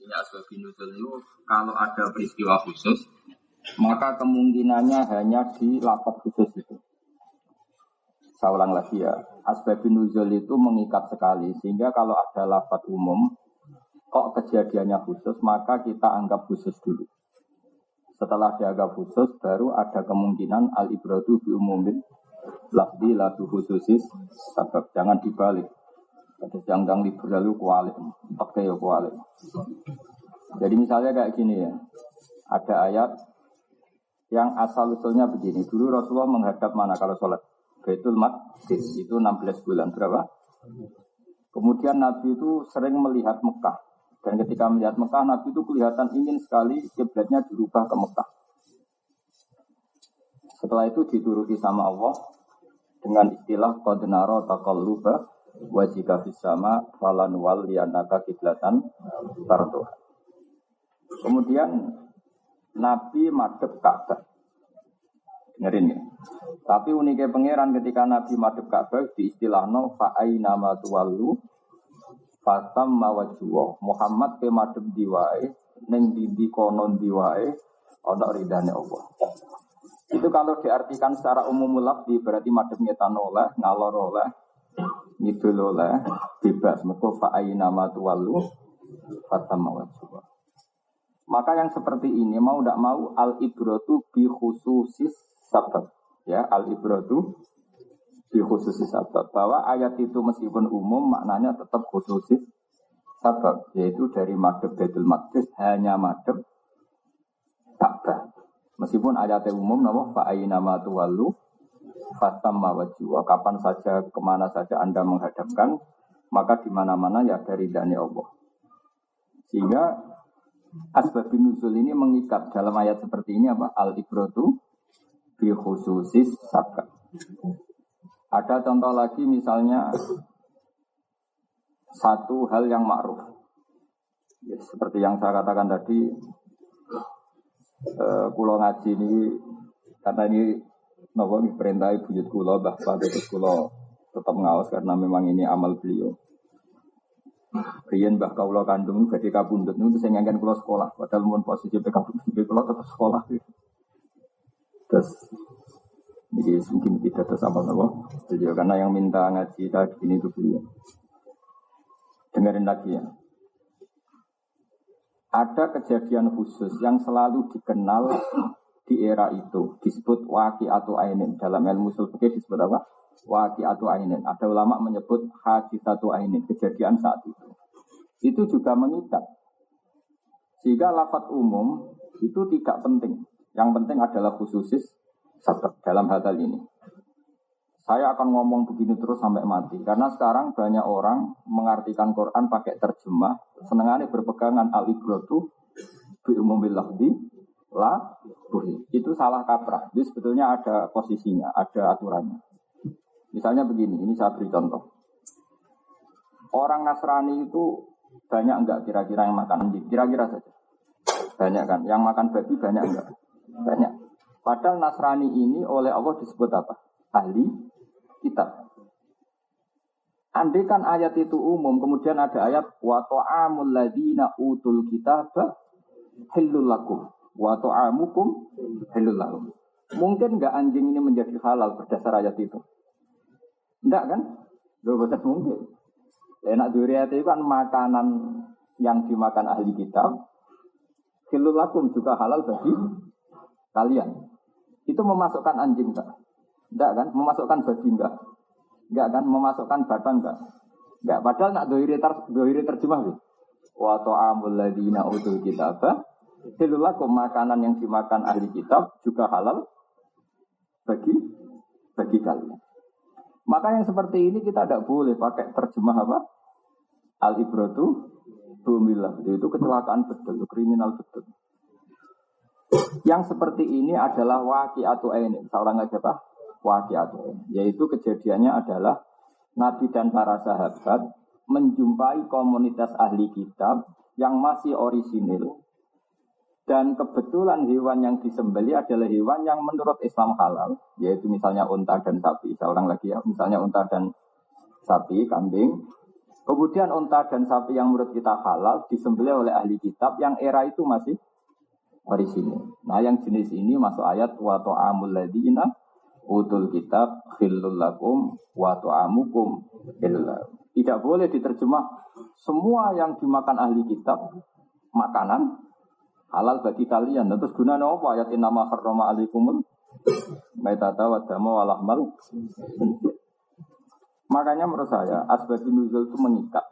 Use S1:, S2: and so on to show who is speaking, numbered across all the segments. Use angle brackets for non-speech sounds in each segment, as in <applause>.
S1: Intinya asbab nuzul itu kalau ada peristiwa khusus, maka kemungkinannya hanya di lapat khusus itu. Saya ulang lagi ya, asbab nuzul itu mengikat sekali, sehingga kalau ada lapat umum, kok kejadiannya khusus, maka kita anggap khusus dulu. Setelah dianggap khusus, baru ada kemungkinan al-ibratu bi umumin lafdi latu khususis sebab jangan dibalik. Terus yang liberal itu kualik, pakai ya kualik. Jadi misalnya kayak gini ya, ada ayat yang asal usulnya begini. Dulu Rasulullah menghadap mana kalau sholat? Baitul Maqdis itu 16 bulan berapa? Kemudian Nabi itu sering melihat Mekah. Dan ketika melihat Mekah, Nabi itu kelihatan ingin sekali kiblatnya dirubah ke Mekah. Setelah itu dituruti sama Allah dengan istilah qadnara taqalluba wajika fisama falan wal lianaka kiblatan tartuha. Kemudian Nabi madep Ka'bah. Dengerin ya. Tapi uniknya pangeran ketika Nabi madep Ka'bah di istilah no fa'ai nama tuwalu fatam mawajuwa Muhammad ke madep diwae neng didi konon diwae ono ridane Allah. Itu kalau diartikan secara umum lafzi berarti madep ngetan oleh, ngalor oleh, ngidul oleh, bebas. Mereka fa'ai nama tuwalu fatam mawajuwa. Maka yang seperti ini mau tidak mau al ibrotu bi khususis sabab. Ya, al ibrotu bi khususis sabab. Bahwa ayat itu meskipun umum maknanya tetap khususis sabab. Yaitu dari madhab Baitul Maqdis hanya madhab Ka'bah. Meskipun ayatnya umum nama fa'ayina ma tuwallu fatam mawajiwa. Kapan saja, ke mana saja Anda menghadapkan, maka di mana-mana ya dari dani Allah. Sehingga asbab nuzul ini mengikat dalam ayat seperti ini apa? Al ibrotu bi khususis sabab. Ada contoh lagi misalnya satu hal yang ma'ruf. Ya, seperti yang saya katakan tadi, eh, kulo ngaji ini karena ini nopo perintah buyut kulo bahwa terus kulo tetap ngawas karena memang ini amal beliau. Rian bah kaulo kandung jadi kabundut itu saya ngangkat kulo sekolah. Padahal mun posisi PK kulo tetap sekolah. Terus ini mungkin tidak terus apa nopo beliau karena yang minta ngaji tadi ini itu beliau. Dengerin lagi ya. Ada kejadian khusus yang selalu dikenal di era itu disebut waki atau ainin dalam ilmu sulfukir disebut apa? Waki atau ainin. Ada ulama menyebut haji satu ainin kejadian saat itu. Itu juga mengikat. Sehingga lafat umum itu tidak penting. Yang penting adalah khususis dalam hal, hal ini. Saya akan ngomong begini terus sampai mati. Karena sekarang banyak orang mengartikan Quran pakai terjemah. Senengannya berpegangan al-ibrotu bi umumil la buhi. Itu salah kaprah. Jadi sebetulnya ada posisinya, ada aturannya. Misalnya begini, ini saya beri contoh. Orang Nasrani itu banyak enggak kira-kira yang makan anjing? Kira-kira saja. Banyak kan? Yang makan babi banyak enggak? Banyak. Padahal Nasrani ini oleh Allah disebut apa? Ahli kitab. Andai kan ayat itu umum, kemudian ada ayat wa ta'amul ladina utul kitab halul lakum wa ta'amukum lakum. Mungkin enggak anjing ini menjadi halal berdasar ayat itu? Enggak kan? Loh, betul mungkin. Enak duriat itu kan makanan yang dimakan ahli kitab. Lakum juga halal bagi kalian. Itu memasukkan anjing enggak? Enggak kan? Memasukkan babi enggak? Enggak kan? Memasukkan batang enggak? Enggak. Padahal nak dohiri, ter, terjemah. Wa ta'amul ladina utul kitab Hilulakum makanan yang dimakan ahli kitab juga halal bagi bagi kalian. Maka yang seperti ini kita tidak boleh pakai terjemah apa? Al ibrotu bumi lafdi itu kecelakaan betul, kriminal betul. Yang seperti ini adalah waki atau ini. Seorang aja apa? Waki atau ini. Yaitu kejadiannya adalah Nabi dan para sahabat menjumpai komunitas ahli kitab yang masih orisinil dan kebetulan hewan yang disembeli adalah hewan yang menurut Islam halal, yaitu misalnya unta dan sapi. Seorang lagi ya, misalnya unta dan sapi, kambing. Kemudian unta dan sapi yang menurut kita halal disembeli oleh ahli kitab yang era itu masih orisinil. Nah, yang jenis ini masuk ayat wa ta'amul ladina utul kitab khillul lakum wa ta'amukum Tidak boleh diterjemah semua yang dimakan ahli kitab makanan halal bagi kalian. Terus gunanya apa ayat nama harrama alaikumul maitata wa dama walahmal. Makanya menurut saya asbabun nuzul itu mengikat.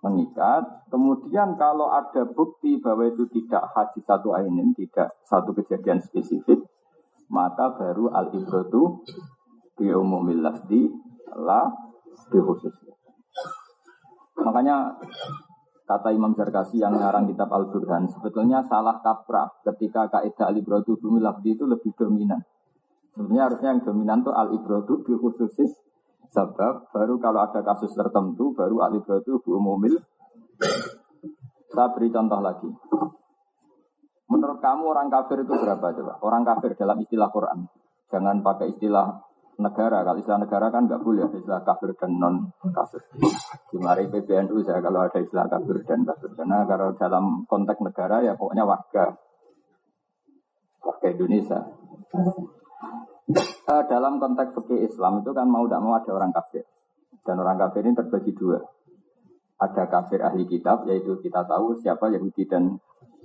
S1: Mengikat. Kemudian kalau ada bukti bahwa itu tidak haji satu ainin, tidak satu kejadian spesifik, maka baru al ibratu bi umumil lafdi la bi khusus. Makanya Kata Imam Zarkasi yang ngarang kitab Al-Burhan, sebetulnya salah kaprah ketika kaidah al-ibrodu bumi lafdi itu lebih dominan. Sebenarnya harusnya yang dominan itu al-ibrodu bi khususis sebab baru kalau ada kasus tertentu baru al-ibrodu bi. Saya beri contoh lagi. Menurut kamu orang kafir itu berapa coba? Orang kafir dalam istilah Quran. Jangan pakai istilah negara. Kalau istilah negara kan nggak boleh istilah kafir dan non kafir. Di mari PBNU saya kalau ada istilah kafir dan kafir. Karena kalau dalam konteks negara ya pokoknya warga. Warga Indonesia. Uh, dalam konteks fikih Islam itu kan mau tidak mau ada orang kafir. Dan orang kafir ini terbagi dua. Ada kafir ahli kitab, yaitu kita tahu siapa Yahudi dan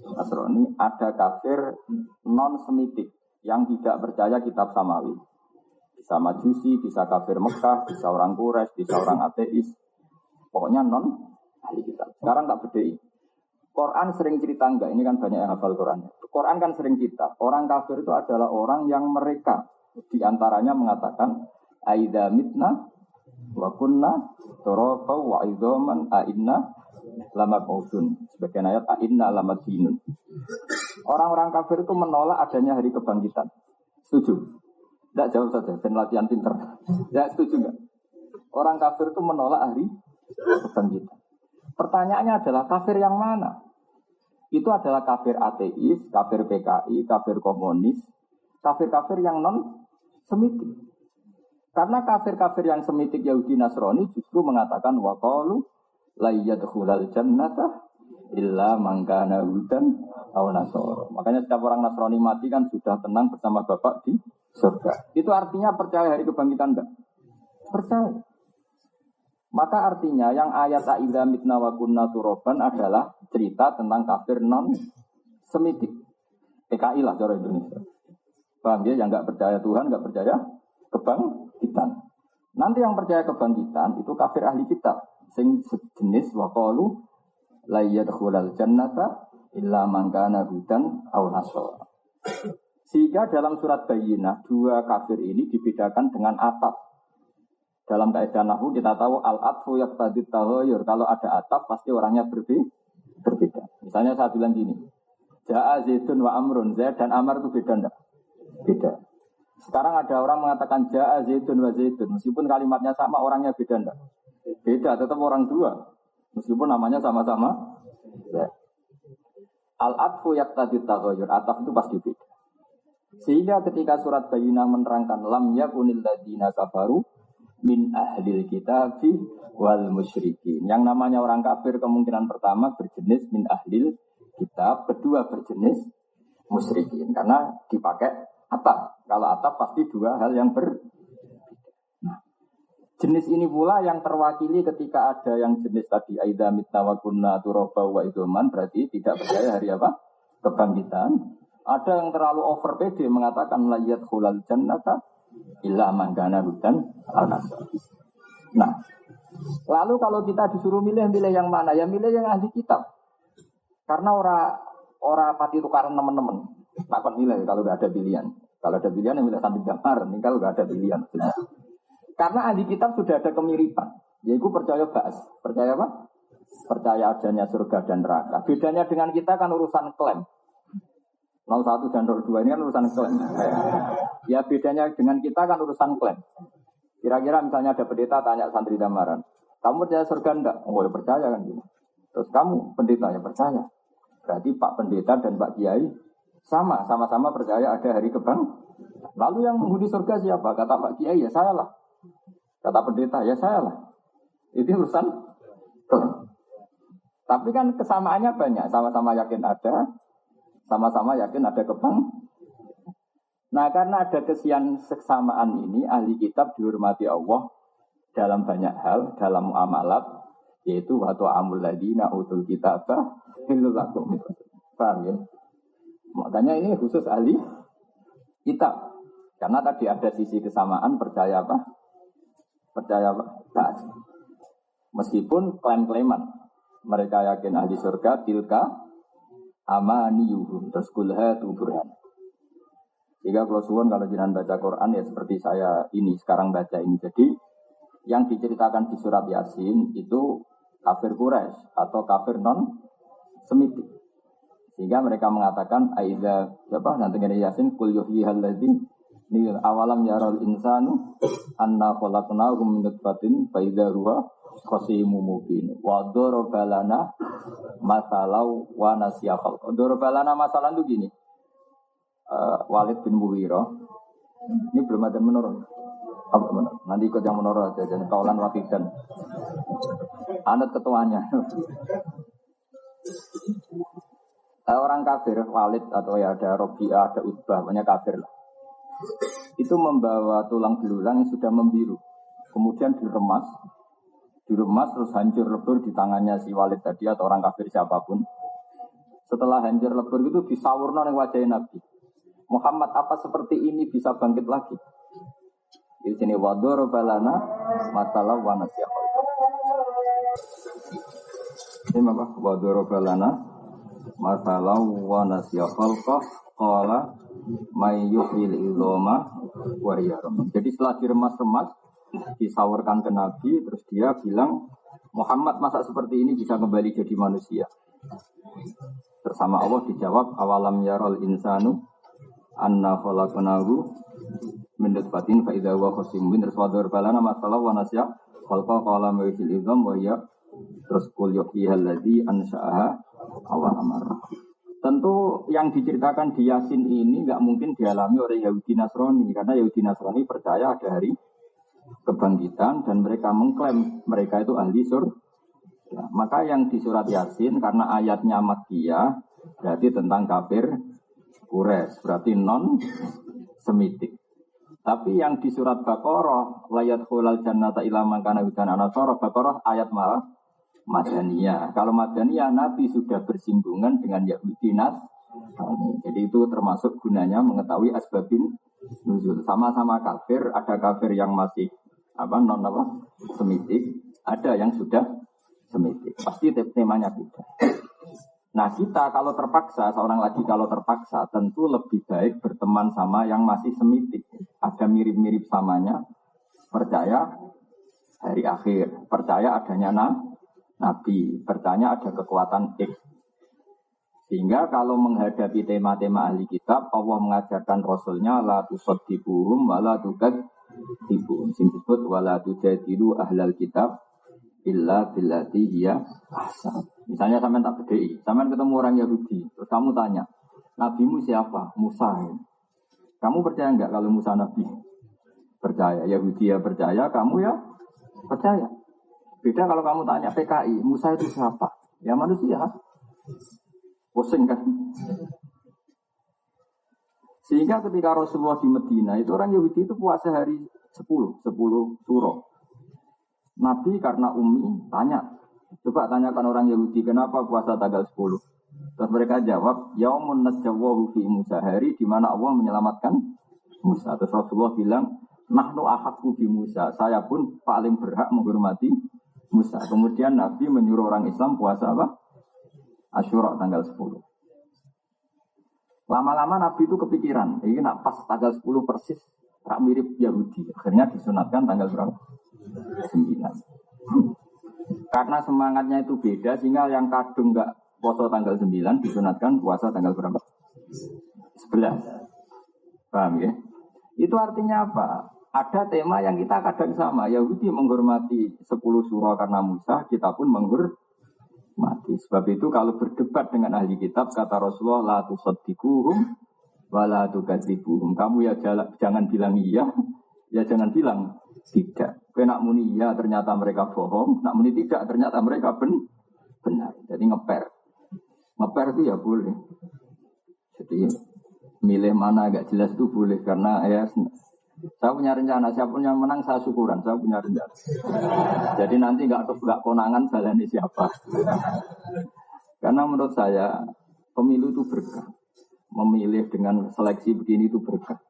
S1: Nasrani. Ada kafir non-semitik, yang tidak percaya kitab samawi. Bisa majusi, bisa kafir Mekah, bisa orang Quraisy, bisa orang ateis. Pokoknya non ahli kitab. Sekarang tak bedai. Quran sering cerita enggak, ini kan banyak yang hafal Quran. Quran kan sering cerita, orang kafir itu adalah orang yang mereka di antaranya mengatakan Aida mitna wa kunna turafa wa idhaman inna lama kausun. Sebagian ayat inna lama dinun. Orang-orang kafir itu menolak adanya hari kebangkitan. Setuju? Tidak jauh saja, dan latihan pinter. Ya setuju nggak? Orang kafir itu menolak hari kebangkitan. Pertanyaannya adalah kafir yang mana? Itu adalah kafir ateis, kafir PKI, kafir komunis, kafir-kafir yang non semitik. Karena kafir-kafir yang semitik Yahudi Nasrani justru mengatakan waqalu la yadkhulal jannata illa mangkana hudan aw nasoro. Makanya setiap orang Nasrani mati kan sudah tenang bersama Bapak di surga. Itu artinya percaya hari kebangkitan enggak? Percaya. Maka artinya yang ayat Aida mitna wa kunna turoban adalah cerita tentang kafir non semitik. PKI lah cara Indonesia. Paham ya? Yang nggak percaya Tuhan, nggak percaya kebangkitan. Nanti yang percaya kebangkitan itu kafir ahli kitab. Sing sejenis waqalu la yadkhulal jannata illa man kana hudan aw. Sehingga dalam surat Bayyinah dua kafir ini dibedakan dengan atap. Dalam kaidah nahu kita tahu al atfu yaqtadi tahoyur. Kalau ada atap pasti orangnya berbeda. berbeda. Misalnya saya bilang gini. Ja'a Zaidun wa Amrun. Zaid dan Amr itu beda enggak? Beda. Sekarang ada orang mengatakan Ja'a Zaidun wa Zaidun. Meskipun kalimatnya sama orangnya beda enggak? Beda, tetap orang dua. Meskipun namanya sama-sama. Al-atfu yaqtadi tahoyur. Atap itu pasti beda. Sehingga ketika surat Bayinah menerangkan lam yakunil ladina kafaru min ahlil kitabi wal musyrikin. Yang namanya orang kafir kemungkinan pertama berjenis min ahlil kitab, kedua berjenis musyrikin karena dipakai atap. Kalau atap pasti dua hal yang ber Jenis ini pula yang terwakili ketika ada yang jenis tadi aida mitna wa kunna turaba wa idoman berarti tidak percaya hari apa? Kebangkitan. Ada yang terlalu over PD mengatakan layat hulal jannata illa manggana hudan al Nah, lalu kalau kita disuruh milih, milih yang mana? Ya milih yang ahli kitab. Karena ora ora pati tukaran teman-teman. Takkan milih kalau nggak ada pilihan. Kalau ada pilihan yang milih sambil gambar. Ini kalau nggak ada pilihan. Karena ahli kitab sudah ada kemiripan. Yaitu percaya bahas. Percaya apa? percaya adanya surga dan neraka. Bedanya dengan kita kan urusan klaim. 01 dan 02 ini kan urusan klaim. Ya bedanya dengan kita kan urusan klaim. Kira-kira misalnya ada pendeta tanya santri damaran, kamu percaya surga enggak? Oh ya percaya kan gitu. Terus kamu pendeta ya percaya. Berarti Pak Pendeta dan Pak Kiai sama, sama-sama percaya ada hari kebang. Lalu yang menghuni surga siapa? Kata Pak Kiai ya saya lah. Kata pendeta ya saya lah. Itu urusan Tapi kan kesamaannya banyak. Sama-sama yakin ada, sama-sama yakin ada kebang. Nah karena ada kesian kesamaan ini, ahli kitab dihormati Allah dalam banyak hal, dalam muamalat, yaitu waktu amul ladina utul kitab lakum. Paham ya? Makanya ini khusus ahli kitab. Karena tadi ada sisi kesamaan percaya apa? Percaya apa? Taat. Meskipun klaim-klaiman. Mereka yakin ahli surga, tilka amaniyuhum. Terus kulha tuburan. Jika kalau suwon kalau jangan baca Quran ya seperti saya ini sekarang baca ini. Jadi yang diceritakan di surat Yasin itu kafir Quraisy atau kafir non Semitik. Sehingga mereka mengatakan Aiza siapa nanti Yasin kul yuhyi halladzi ini awalam yaral insanu anna khalaqnahu min nutfatin fa huwa khasimu mubin wa darabalana masalau wa nasiya khalq. Masalah itu gini uh, Walid bin Muwiro. Ini belum ada menurut. Apa menurut? Nanti ikut yang menurut aja. Jadi kaulan dan Anut ketuanya. uh, orang kafir, Walid atau ya ada Robi'ah, ada Utbah, banyak kafir lah. Itu membawa tulang belulang yang sudah membiru. Kemudian diremas, diremas terus hancur lebur di tangannya si Walid tadi atau orang kafir siapa pun. Setelah hancur lebur itu disawurno oleh wajah Nabi. Muhammad apa seperti ini bisa bangkit lagi? Di sini wadur balana masalah wanasya Ini apa? Wadur balana masalah wanasya khalqah qala may yuhil iloma Jadi setelah diremas-remas disawurkan ke Nabi terus dia bilang Muhammad masa seperti ini bisa kembali jadi manusia. Bersama Allah dijawab awalam yarol insanu anna khalaqnahu min nutfatin fa idza huwa khasimun. Terus wadar balana masalah wa nasya khalqa qala ma fil idham wa ya terus kul yuhyiha alladzi ansha'aha awal Tentu yang diceritakan di Yasin ini nggak mungkin dialami oleh Yahudi Nasrani karena Yahudi Nasrani percaya ada hari kebangkitan dan mereka mengklaim mereka itu ahli sur. Ya, maka yang di surat Yasin karena ayatnya Makkiyah berarti tentang kafir Kures, berarti non semitik. Tapi yang di surat Baqarah, layat khulal jannata ilama kana hudana nasara, Baqarah ayat malah Madaniyah. Kalau Madaniyah, Nabi sudah bersinggungan dengan Yahudi Nas. Jadi itu termasuk gunanya mengetahui asbabin nuzul. Sama-sama kafir, ada kafir yang masih apa non apa semitik, ada yang sudah semitik. Pasti temanya beda. Nah kita kalau terpaksa, seorang lagi kalau terpaksa tentu lebih baik berteman sama yang masih semitik. Ada mirip-mirip samanya, percaya hari akhir, percaya adanya na, nabi, percaya ada kekuatan X. Sehingga kalau menghadapi tema-tema ahli kitab, Allah mengajarkan Rasulnya la tusaddiquhum wa la tukadzibun. Disebut wa la tujadilu ahlal kitab illa billati hiya ahsan. Misalnya sampean tak bedei, sampean ketemu orang Yahudi, terus kamu tanya, nabimu siapa? Musa. Kamu percaya enggak kalau Musa nabi? Percaya. Yahudi ya percaya, kamu ya percaya. Beda kalau kamu tanya PKI, Musa itu siapa? Ya manusia. Pusing kan? Sehingga ketika Rasulullah di Medina, itu orang Yahudi itu puasa hari 10, 10 suruh. Nabi karena umi tanya, Coba tanyakan orang Yahudi kenapa puasa tanggal 10. Terus mereka jawab, Yaumun najjawahu fi Musa hari di mana Allah menyelamatkan Musa. Terus Rasulullah bilang, Nahnu ahakku bi Musa. Saya pun paling berhak menghormati Musa. Kemudian Nabi menyuruh orang Islam puasa apa? Asyura tanggal 10. Lama-lama Nabi itu kepikiran, ini nak pas tanggal 10 persis, tak mirip Yahudi. Akhirnya disunatkan tanggal berapa? 9. Karena semangatnya itu beda sehingga yang kadung nggak puasa tanggal 9 disunatkan puasa tanggal berapa? 11. Paham ya? Itu artinya apa? Ada tema yang kita kadang sama. Yahudi menghormati 10 surah karena Musa, kita pun menghormati. Sebab itu kalau berdebat dengan ahli kitab, kata Rasulullah, la tusaddikuhum wa la tukadzibuhum. Kamu ya jangan bilang iya, <laughs> ya jangan bilang tidak. Kau nak muni iya ternyata mereka bohong, nak muni tidak ternyata mereka ben benar. Jadi ngeper. Ngeper itu ya boleh. Jadi milih mana agak jelas itu boleh karena ya saya punya rencana, siapa yang menang saya syukuran, saya punya rencana. Jadi nanti nggak nggak konangan ini siapa. Karena menurut saya pemilu itu berkah. Memilih dengan seleksi begini itu berkah.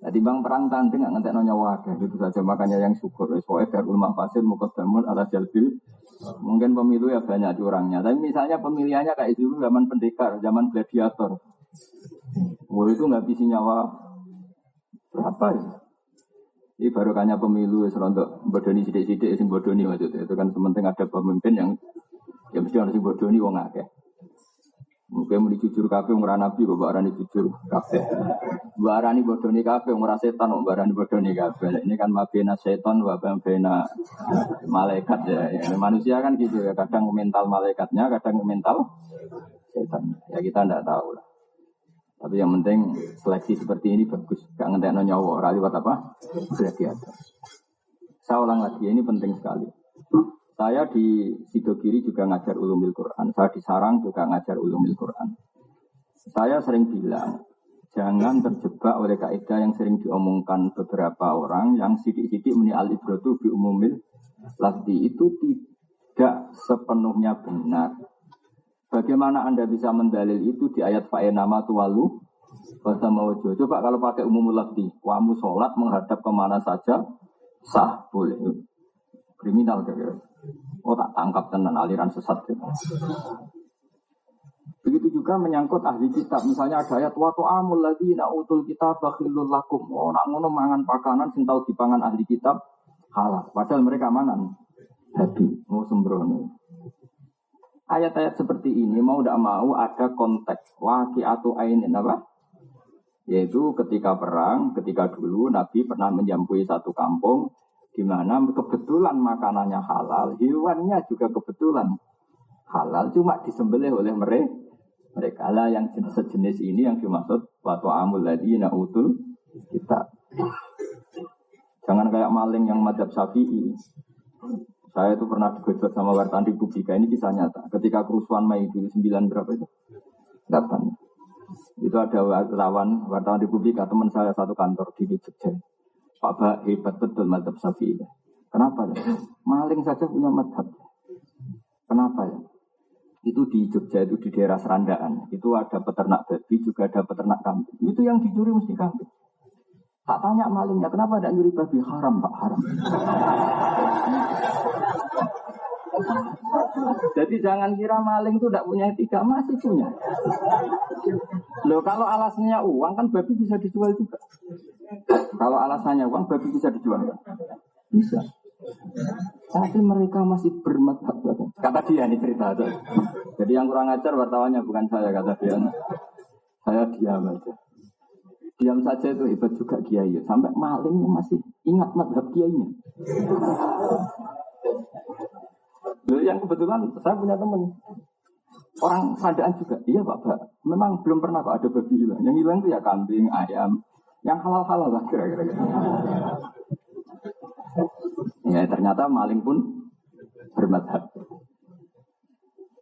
S1: Jadi bang perang tanding nggak ngentek nyawa gitu saja makanya yang syukur. Soalnya darul mafasid mukadamun ala jalbil. Mungkin pemilu ya banyak orangnya. Tapi misalnya pemilihannya kayak dulu zaman pendekar, zaman gladiator. Wah itu nggak bisa nyawa berapa ya? Ini baru kanya pemilu serontok bodoni sidik-sidik sing bodoni maksudnya itu kan sementing ada pemimpin yang ya mesti harus bodoni wong akeh. Mungkin mau jujur kafe ora nabi kok arani jujur kafe. Mbak arani bodoni kafe ora setan mbak arani bodoni kafe. Ini kan mabena setan wa bena malaikat ya. ya. Manusia kan gitu ya, kadang mental malaikatnya, kadang mental setan. Ya kita tidak tahu lah. Tapi yang penting seleksi seperti ini bagus. Gak ngentek nyawa, ora liwat apa? Gladiator. Saya ulang lagi, ini penting sekali. Saya di Sidogiri juga ngajar ulumil Quran. Saya di Sarang juga ngajar ulumil Quran. Saya sering bilang, jangan terjebak oleh kaidah yang sering diomongkan beberapa orang yang sidik-sidik meni al ibrotu bi umumil itu tidak sepenuhnya benar. Bagaimana Anda bisa mendalil itu di ayat nama tuwalu bahasa mawujud. Coba kalau pakai umumul lafdi, kamu sholat menghadap ke mana saja sah boleh. Kriminal kira-kira. Oh tak tangkap tenan aliran sesat. Gitu. Begitu juga menyangkut ahli kitab. Misalnya ada ayat wa tu'amul ladina utul kitab bakhilul lakum. Oh nak ngono mangan pakanan sing tau dipangan ahli kitab halal. Padahal mereka mangan babi. Mau sembrono. Ayat-ayat seperti ini mau tidak mau ada konteks waki atau ainin apa? Yaitu ketika perang, ketika dulu Nabi pernah menjampui satu kampung, di mana kebetulan makanannya halal, hewannya juga kebetulan halal, cuma disembelih oleh mereka. Mereka lah yang sejenis ini yang dimaksud waktu amul ladina utul kita. Jangan kayak maling yang madhab syafi'i. Saya itu pernah digojok sama wartawan Republika, ini kisah nyata. Ketika kerusuhan Mei dulu 9 berapa itu? 8. Itu ada wartawan, wartawan Republika, teman saya satu kantor di Jogja. Pak Ba hebat betul madhab Syafi'i. Kenapa ya? Maling saja punya madhab. Kenapa ya? Itu di Jogja itu di daerah Serandaan. Itu ada peternak babi, juga ada peternak kambing. Itu yang dicuri mesti kambing. Tak tanya malingnya, kenapa tidak nyuri babi? Haram, Pak, haram. Jadi jangan kira maling itu tidak punya etika, masih punya. Loh kalau alasannya uang kan babi bisa dijual juga. Kalau alasannya uang babi bisa dijual? Bisa. Tapi mereka masih bermadhab. Kata dia ini cerita. Jadi yang kurang ajar wartawannya bukan saya kata dia. Saya diam aja. Diam saja itu hebat juga kiai. Sampai malingnya masih ingat madhab kiainya. Yang kebetulan saya punya teman orang sadaan juga. Iya Pak, Pak. Memang belum pernah Pak ada babi hilang. Yang hilang itu ya kambing, ayam, yang halal-halal lah kira-kira. Ya ternyata maling pun bermadhab.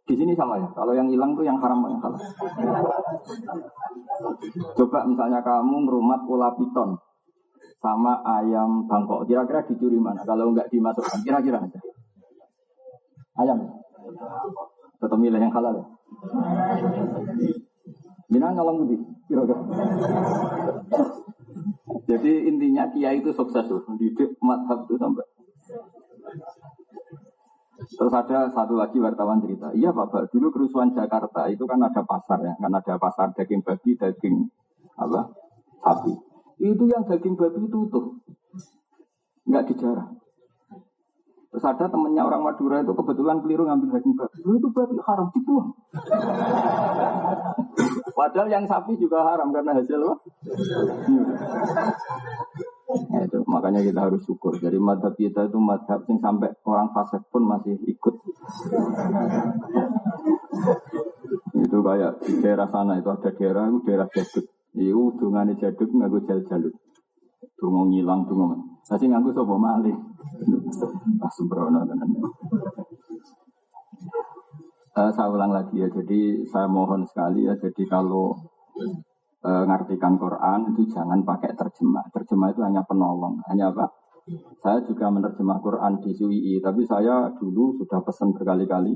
S1: Di sini sama ya. Kalau yang hilang tuh yang haram yang halal. Coba misalnya kamu merumat ular piton sama ayam bangkok. Kira-kira dicuri mana? Kalau nggak dimasukkan, kira-kira aja. Ayam. Tetap milih yang halal ya. Minang kalau budi, kira-kira. Jadi intinya kiai itu sukses tuh, didik madhab itu sampai. Terus ada satu lagi wartawan cerita, iya Bapak, dulu kerusuhan Jakarta itu kan ada pasar ya, kan ada pasar daging babi, daging apa, sapi. Itu yang daging babi itu tuh, nggak dijarah. Terus ada temennya orang Madura itu kebetulan keliru ngambil daging babi. Lu itu babi haram dibuang. <laughs> Padahal yang sapi juga haram karena hasil apa? Ya, itu makanya kita harus syukur. Jadi madhab kita itu madhab yang sampai orang fasik pun masih ikut. itu kayak di daerah sana itu ada daerah itu daerah jaduk. Itu dungane jaduk nggak gue jal jalut. Dungo ngilang dungo. Tapi nganggu sobo malih. Pas sembrono tenan. Uh, saya ulang lagi ya, jadi saya mohon sekali ya, jadi kalau uh, ngartikan Quran itu jangan pakai terjemah. Terjemah itu hanya penolong, hanya apa? Saya juga menerjemah Quran di SUII, tapi saya dulu sudah pesan berkali-kali,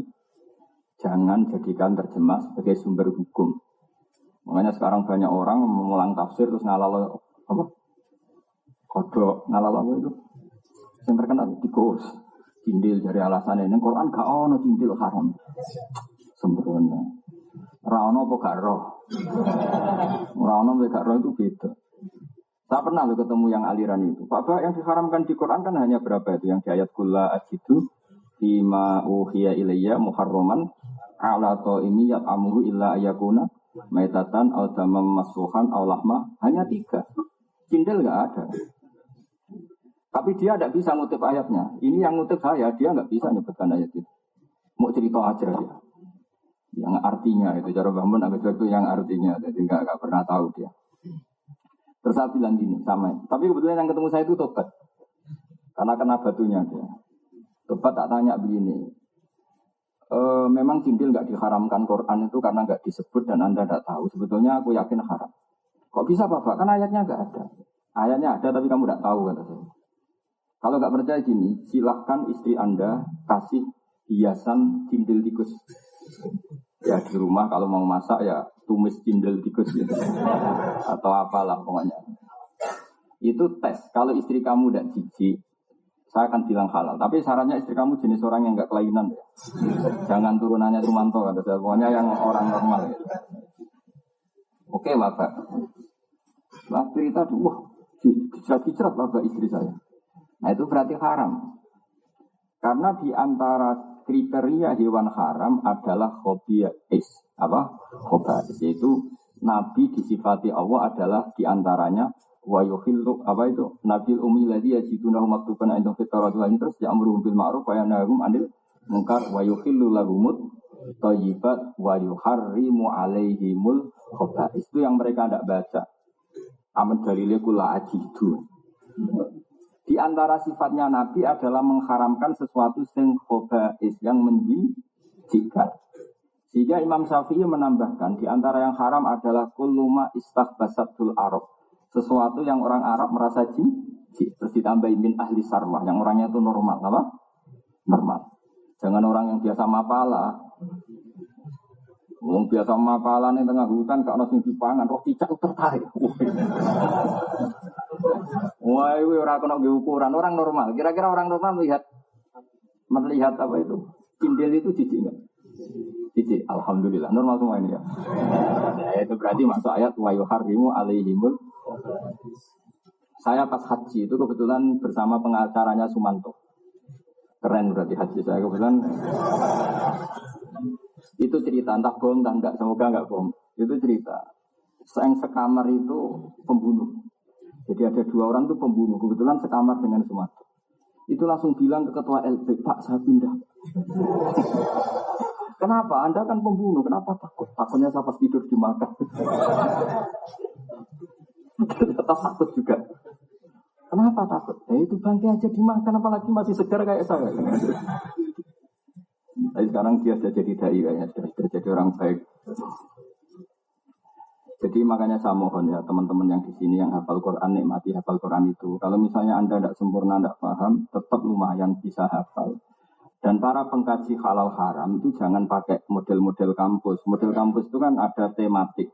S1: jangan jadikan terjemah sebagai sumber hukum. Makanya sekarang banyak orang mengulang tafsir terus ngalalo apa? Kodok ngalalo apa itu? Yang terkenal tikus, cindil dari alasan ini. Quran gak ono cindil haram. Sembrono. Rano apa gak roh? Apa gak roh itu beda. Saya pernah lo ketemu yang aliran itu. Pak Pak yang diharamkan di Quran kan hanya berapa itu? Yang di ayat kula ajidu Bima uhiya ilayya muharraman ala ini yat amuru illa ayakuna maitatan au damam masuhan au lahma hanya tiga. Cindil nggak ada. Tapi dia tidak bisa ngutip ayatnya. Ini yang ngutip saya, dia nggak bisa nyebutkan ayat itu. Mau cerita aja dia. Yang artinya itu, cara bangun agak itu yang artinya. Jadi nggak nggak pernah tahu dia. Terus saya bilang gini, sama. Tapi kebetulan yang ketemu saya itu tobat. Karena kena batunya dia. Tobat tak tanya begini. E, memang cindil nggak diharamkan Quran itu karena nggak disebut dan anda tidak tahu. Sebetulnya aku yakin haram. Kok bisa Bapak? Kan ayatnya nggak ada. Ayatnya ada tapi kamu tidak tahu kata saya. Kalau nggak percaya gini, silahkan istri Anda kasih hiasan cindil tikus. Ya di rumah kalau mau masak ya tumis cindil tikus gitu. Atau apalah pokoknya. Itu tes. Kalau istri kamu tidak jijik, saya akan bilang halal. Tapi syaratnya istri kamu jenis orang yang nggak kelainan ya. Jangan turunannya Rumanto kata saya. Pokoknya yang orang normal. Ya. Oke bapak. Lah cerita tuh, wah, bapak istri saya. Nah itu berarti haram. Karena di antara kriteria hewan haram adalah is Apa? Khobais. Yaitu Nabi disifati Allah adalah di antaranya wa yuhillu apa itu? Nabil umi ladzi yajiduna maktuban inda fitarat wa terus ya'muru bil ma'ruf wa yanhahum 'anil munkar wa yuhillu lahumut thayyibat wa yuharrimu 'alaihimul khaba'is itu yang mereka tidak baca. Aman dalilnya kula ajidu di antara sifatnya Nabi adalah mengharamkan sesuatu yang khobais, yang menjijikan. Sehingga Imam Syafi'i menambahkan, di antara yang haram adalah kuluma istaghbasatul arab. Sesuatu yang orang Arab merasa jijik. Terus ditambahin min ahli sarwah, yang orangnya itu normal. Apa? Normal. Jangan orang yang biasa mapala. Wong biasa mapalan yang tengah hutan, kalau sing dipangan, roh cicak tertarik. Wah, itu orang kena ukuran orang normal. Kira-kira orang normal melihat melihat apa itu? Cindil itu jijik enggak? Jijik. Alhamdulillah. Normal semua ini ya. ya itu berarti masuk ayat wa yuharrimu alaihimul saya pas haji itu kebetulan bersama pengacaranya Sumanto. Keren berarti haji saya kebetulan. Itu cerita entah bohong entah enggak, semoga enggak bohong. Itu cerita. Yang sekamar itu pembunuh. Jadi ada dua orang itu pembunuh, kebetulan sekamar dengan Sumatera. Itu langsung bilang ke ketua LP, Pak saya pindah. <laughs> Kenapa? Anda kan pembunuh, kenapa takut? Takutnya saya pas tidur dimakan. <laughs> Ternyata takut juga. Kenapa takut? Ya itu bangke aja dimakan, apalagi masih segar kayak saya. Tapi sekarang dia sudah jadi dai kayaknya, sudah, sudah jadi orang baik. Jadi makanya saya mohon ya teman-teman yang di sini yang hafal Quran nikmati hafal Quran itu. Kalau misalnya anda tidak sempurna, tidak paham, tetap lumayan bisa hafal. Dan para pengkaji halal haram itu jangan pakai model-model kampus. Model kampus itu kan ada tematik.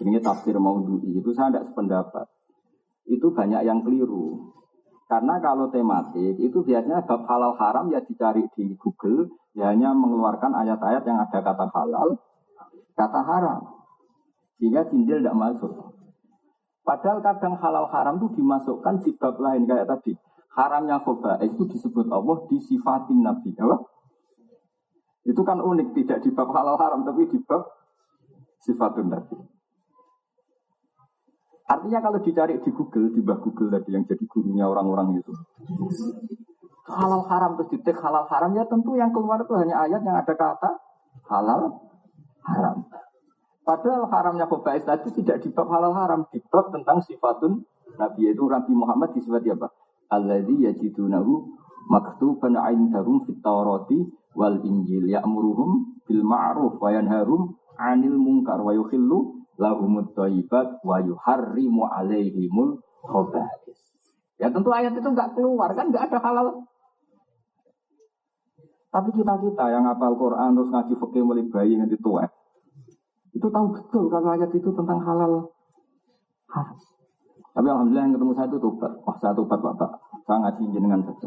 S1: Ini tafsir maududi itu saya tidak sependapat. Itu banyak yang keliru. Karena kalau tematik itu biasanya bab halal haram ya dicari di Google, ya hanya mengeluarkan ayat-ayat yang ada kata halal, kata haram. Sehingga cindil tidak masuk. Padahal kadang halal haram itu dimasukkan di lain kayak tadi. haramnya khoba itu disebut Allah disifatin Nabi. Apa? Itu kan unik, tidak di bab halal haram, tapi di bab sifatun Nabi. Artinya kalau dicari di Google, di bawah Google tadi yang jadi gurunya orang-orang itu. Halal haram terus ditik halal haram ya tentu yang keluar itu hanya ayat yang ada kata halal haram. Padahal haramnya khobais tadi tidak di bab halal haram, di tentang sifatun Nabi itu Nabi Muhammad disifati apa? Alladzi yajidunahu maktuban indahum fit Taurati wal Injil ya'muruhum bil ma'ruf wa yanharum 'anil munkar wa yukhillu lahumut thayyibat wa yuharrimu 'alaihimul khaba'is. Ya tentu ayat itu enggak keluar kan enggak ada halal tapi kita-kita yang hafal Quran terus ngaji fikih mulai bayi yang tua, itu tahu betul kalau ayat itu tentang halal haram. Tapi alhamdulillah yang ketemu saya itu tobat. Wah saya tobat bapak. Saya ngaji jenengan saja.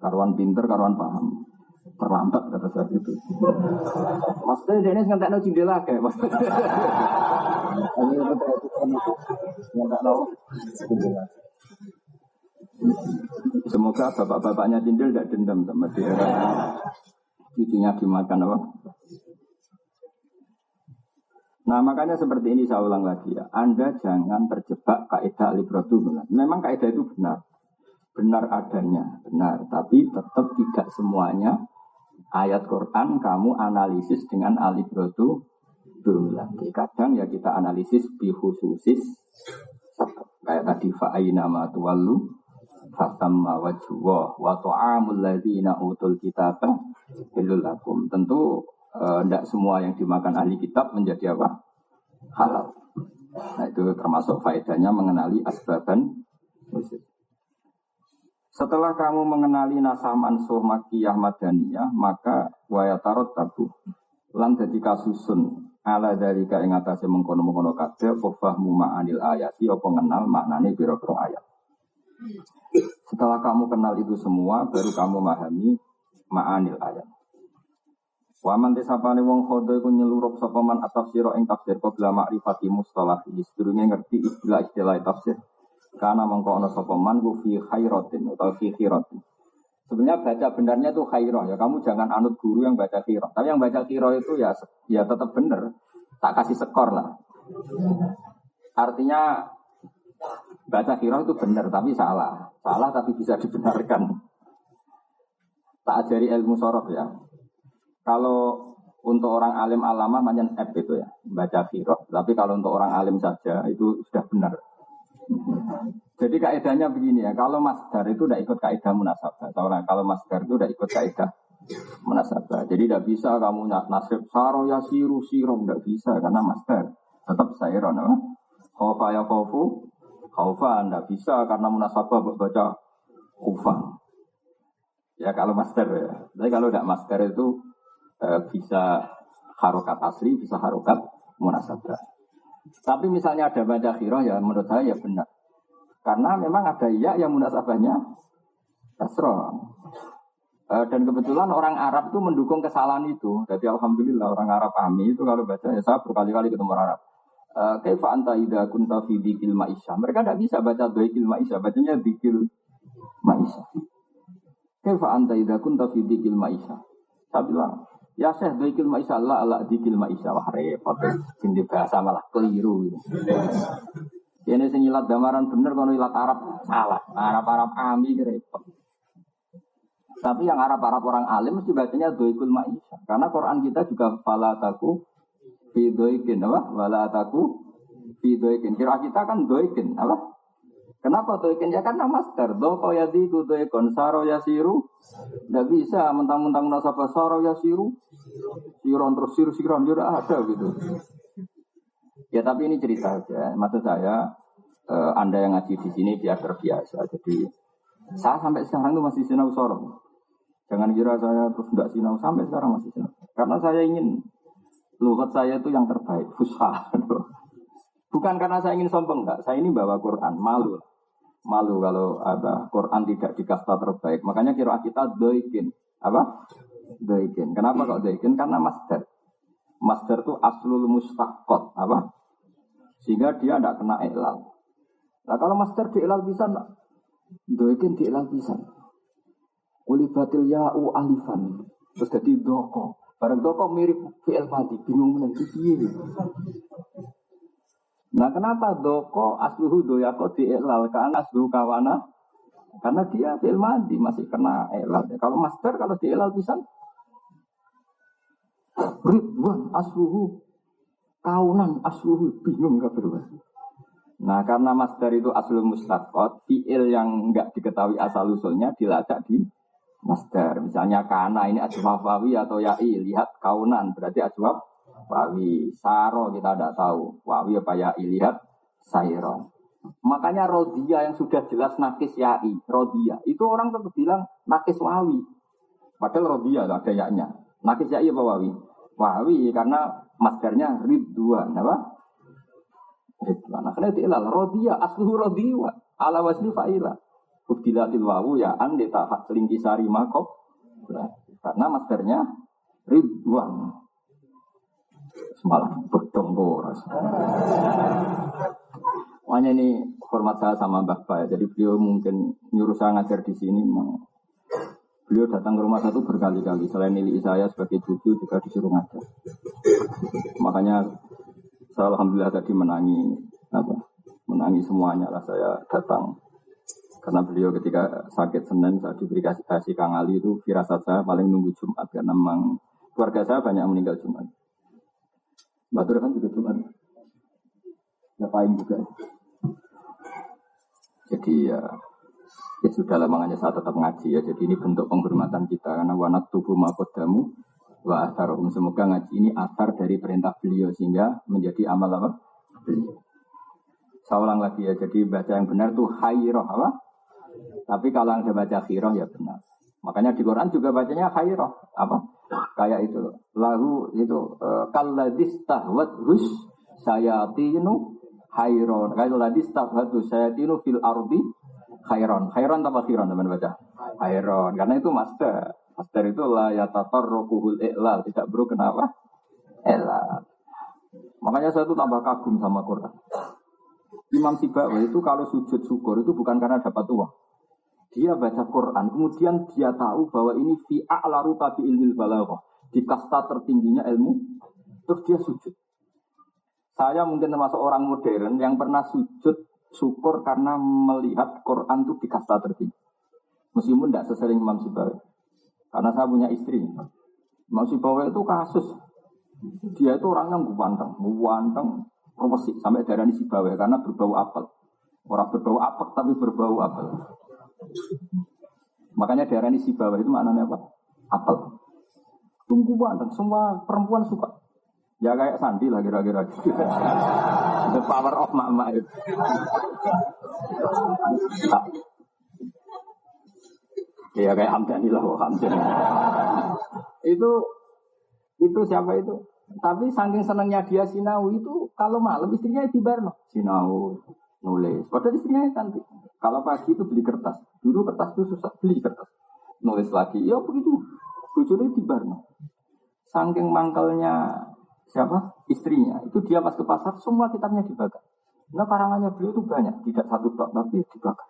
S1: Karuan pinter, karuan paham. Terlambat kata saya itu. Maksudnya dia ini nggak tahu jendela kayak. Maksudnya. <laughs> Nggak tahu jendela. Semoga bapak-bapaknya Tindil tidak dendam sama dia. Cucunya dimakan apa? Nah makanya seperti ini saya ulang lagi ya. Anda jangan terjebak kaidah librotu Memang kaidah itu benar. Benar adanya, benar. Tapi tetap tidak semuanya ayat Quran kamu analisis dengan alibrotu lagi. Kadang ya kita analisis bihususis kayak tadi fa'aina ma tuwallu fatamma wajhuwa wa ta'amul ladzina utul kitaba halul lakum. Tentu tidak eh, semua yang dimakan ahli kitab menjadi apa? Halal. Nah itu termasuk faedahnya mengenali asbaban Setelah kamu mengenali nasah mansuh makiyah madaniyah, maka wayatarot tabu. Lan jadi kasusun ala dari ing atase mengkono-mengkono kabeh fahmu ma'anil ayati apa mengenal maknane biro-biro ayat. Setelah kamu kenal itu semua, baru kamu memahami ma'anil ayat. Waman tisapane wong khodo iku nyelurup sapa man atafsira ing tafsir qabla ma'rifati mustalah sedurunge ngerti istilah-istilah tafsir. Karena mengko ana sapa man ku fi khairatin atau fi khiratin. Sebenarnya baca benarnya itu khairah ya. Kamu jangan anut guru yang baca khirah. Tapi yang baca khirah itu ya ya tetap benar. Tak kasih skor lah. Artinya Baca kira itu benar tapi salah. Salah tapi bisa dibenarkan. Tak ajari ilmu sorof ya. Kalau untuk orang alim alama macam F itu ya, baca kira. Tapi kalau untuk orang alim saja itu sudah benar. Jadi kaidahnya begini ya, kalau masdar itu tidak ikut kaidah munasabah. Kalau masdar itu tidak ikut kaidah munasabah. Jadi tidak bisa kamu nasib saro ya siru sirom tidak bisa karena masdar tetap sayron. Khofa ya khofu Khaufa anda bisa karena munasabah baca kufa. Ya kalau master ya. Tapi kalau tidak master itu e, bisa harokat asli, bisa harokat munasabah. Tapi misalnya ada baca khiroh ya menurut saya ya benar. Karena memang ada iya yang munasabahnya kasroh. E, dan kebetulan orang Arab itu mendukung kesalahan itu. Jadi alhamdulillah orang Arab kami itu kalau baca ya saya berkali-kali ketemu orang Arab. Eh, kaifa anta idza kunta fi dzikil ma'isha. Mereka tidak bisa baca dzikil ma'isha, bacanya dzikil ma'isha. Kaifa anta idza kunta fi dzikil ma'isha. Saya bilang, ya Syekh dzikil ma'isha Allah Allah dzikil ma'isha. Wah repot. Ini bahasa malah keliru. Ini sing ilat gambaran bener kalau ilat Arab salah. Arab-Arab ami repot. Tapi yang Arab-Arab orang alim mesti bacanya doikul ma'isha. Karena Quran kita juga falataku Fidoikin apa? Wala ataku Fidoikin. Kira kita kan doikin apa? Kenapa doikin? Ya karena master. Doko ya diku doikon. Saro ya siru. Tidak bisa mentang-mentang nasabah saro ya siru. Siron terus siru siron. Tidak ada gitu. Ya tapi ini cerita aja. Maksud saya, eh, Anda yang ngaji di sini biar terbiasa. Jadi saya sampai sekarang itu masih sinau sorong. Jangan kira saya terus tidak sinau sampai sekarang masih sinau. Karena saya ingin Lugat saya itu yang terbaik, fusha. <laughs> Bukan karena saya ingin sombong, enggak. Saya ini bawa Quran, malu. Malu kalau ada Quran tidak dikasta terbaik. Makanya kira kita doikin. Apa? Doikin. Kenapa kok doikin? Karena master. Master itu aslul mustaqot. Apa? Sehingga dia tidak kena ilal. Nah kalau master di ilal bisa? Doikin di ilang pisan. Uli batil ya'u alifan. Terus jadi doko. Barang doko mirip fi'il mati. Bingung itu piye. Nah kenapa doko asluhu doyako di ilal kan asluhu kawana? Karena dia fi'il mati masih kena elal. Kalau master kalau di ilal pisan Ridwan asluhu kaunan asluhu bingung gak berubah. Nah karena masdar itu aslul mustaqot, fi'il yang enggak diketahui asal usulnya dilacak di masdar. Misalnya kana ini asbab wawi atau ya'i, lihat kaunan berarti asbab wawi. Saro kita tidak tahu, wawi apa ya'i, lihat sayro. Makanya rodia yang sudah jelas nakis ya'i, rodia. Itu orang tetap bilang nakis wawi. Padahal rodia ada yaknya. Nakis ya'i apa wawi? Wawi karena masdarnya ridwan, apa? Ridwan. Karena ilal rodia asluhu rodiwa ala wasli fa'ila. Ubdilatil wawu ya an ditafat sari makop. Nah, karena maskernya ridwan. Semalam bedong. Makanya ini hormat saya sama Mbak Ba. Jadi beliau mungkin nyuruh saya ngajar di sini. Beliau datang ke rumah satu berkali-kali. Selain nilai saya sebagai cucu juga disuruh ngajar. Makanya saya alhamdulillah tadi menangi apa? Menangi semuanya lah saya datang. Karena beliau ketika sakit Senin saya diberi kasih, kasih Kang Ali itu firasat saya paling nunggu Jumat karena memang keluarga saya banyak meninggal Jumat. Batur kan juga Jumat. Ya paling juga. Jadi ya ya sudah lah makanya saya tetap ngaji ya. Jadi ini bentuk penghormatan kita karena wanat tubuh makodamu wa atharohum. Semoga ngaji ini asar dari perintah beliau sehingga menjadi amal apa? Beliau. Saya ulang lagi ya, jadi baca yang benar itu hayroh apa? Tapi kalau anda baca khiroh ya benar. Makanya di Quran juga bacanya hayroh apa? Kayak itu lagu itu uh, kalladis tahwat hus sayatinu hayron. Kayak ladis tahwat hus sayatinu fil ardi hayron. Hayron apa khiron teman baca? Hayron. Karena itu master. Master itu lah ya tatar rokuhul iklal. Tidak bro kenapa? Iklal. Makanya saya itu tambah kagum sama Quran. Imam Sibawi itu kalau sujud syukur itu bukan karena dapat uang. Dia baca Quran, kemudian dia tahu bahwa ini fi a'laru tabi ilmil balaghah. Di kasta tertingginya ilmu, terus dia sujud. Saya mungkin termasuk orang modern yang pernah sujud syukur karena melihat Quran itu di kasta tertinggi. Meskipun tidak sesering Imam Sibawi. Karena saya punya istri. Masih bawa itu kasus. Dia itu orangnya ganteng, ganteng, profesi sampai darah ini bawa karena berbau apel. Orang berbau apel tapi berbau apel. Makanya darah ini bawa itu maknanya apa? Apel. Tunggu ganteng, semua perempuan suka. Ya kayak Sandi lah kira-kira. <laughs> The power of mama itu. Ya kayak Hamdani lah, Hamdani. itu itu siapa itu? Tapi saking senangnya dia sinau itu kalau malam istrinya di sinau nulis. Padahal istrinya cantik. Kalau pagi itu beli kertas. Dulu kertas itu susah beli kertas. Nulis lagi. Ya begitu. Bujurnya di Barno. Saking mangkalnya siapa? Istrinya. Itu dia pas ke pasar semua kitabnya dibakar. Nah karangannya beliau itu banyak. Tidak satu tok tapi dibakar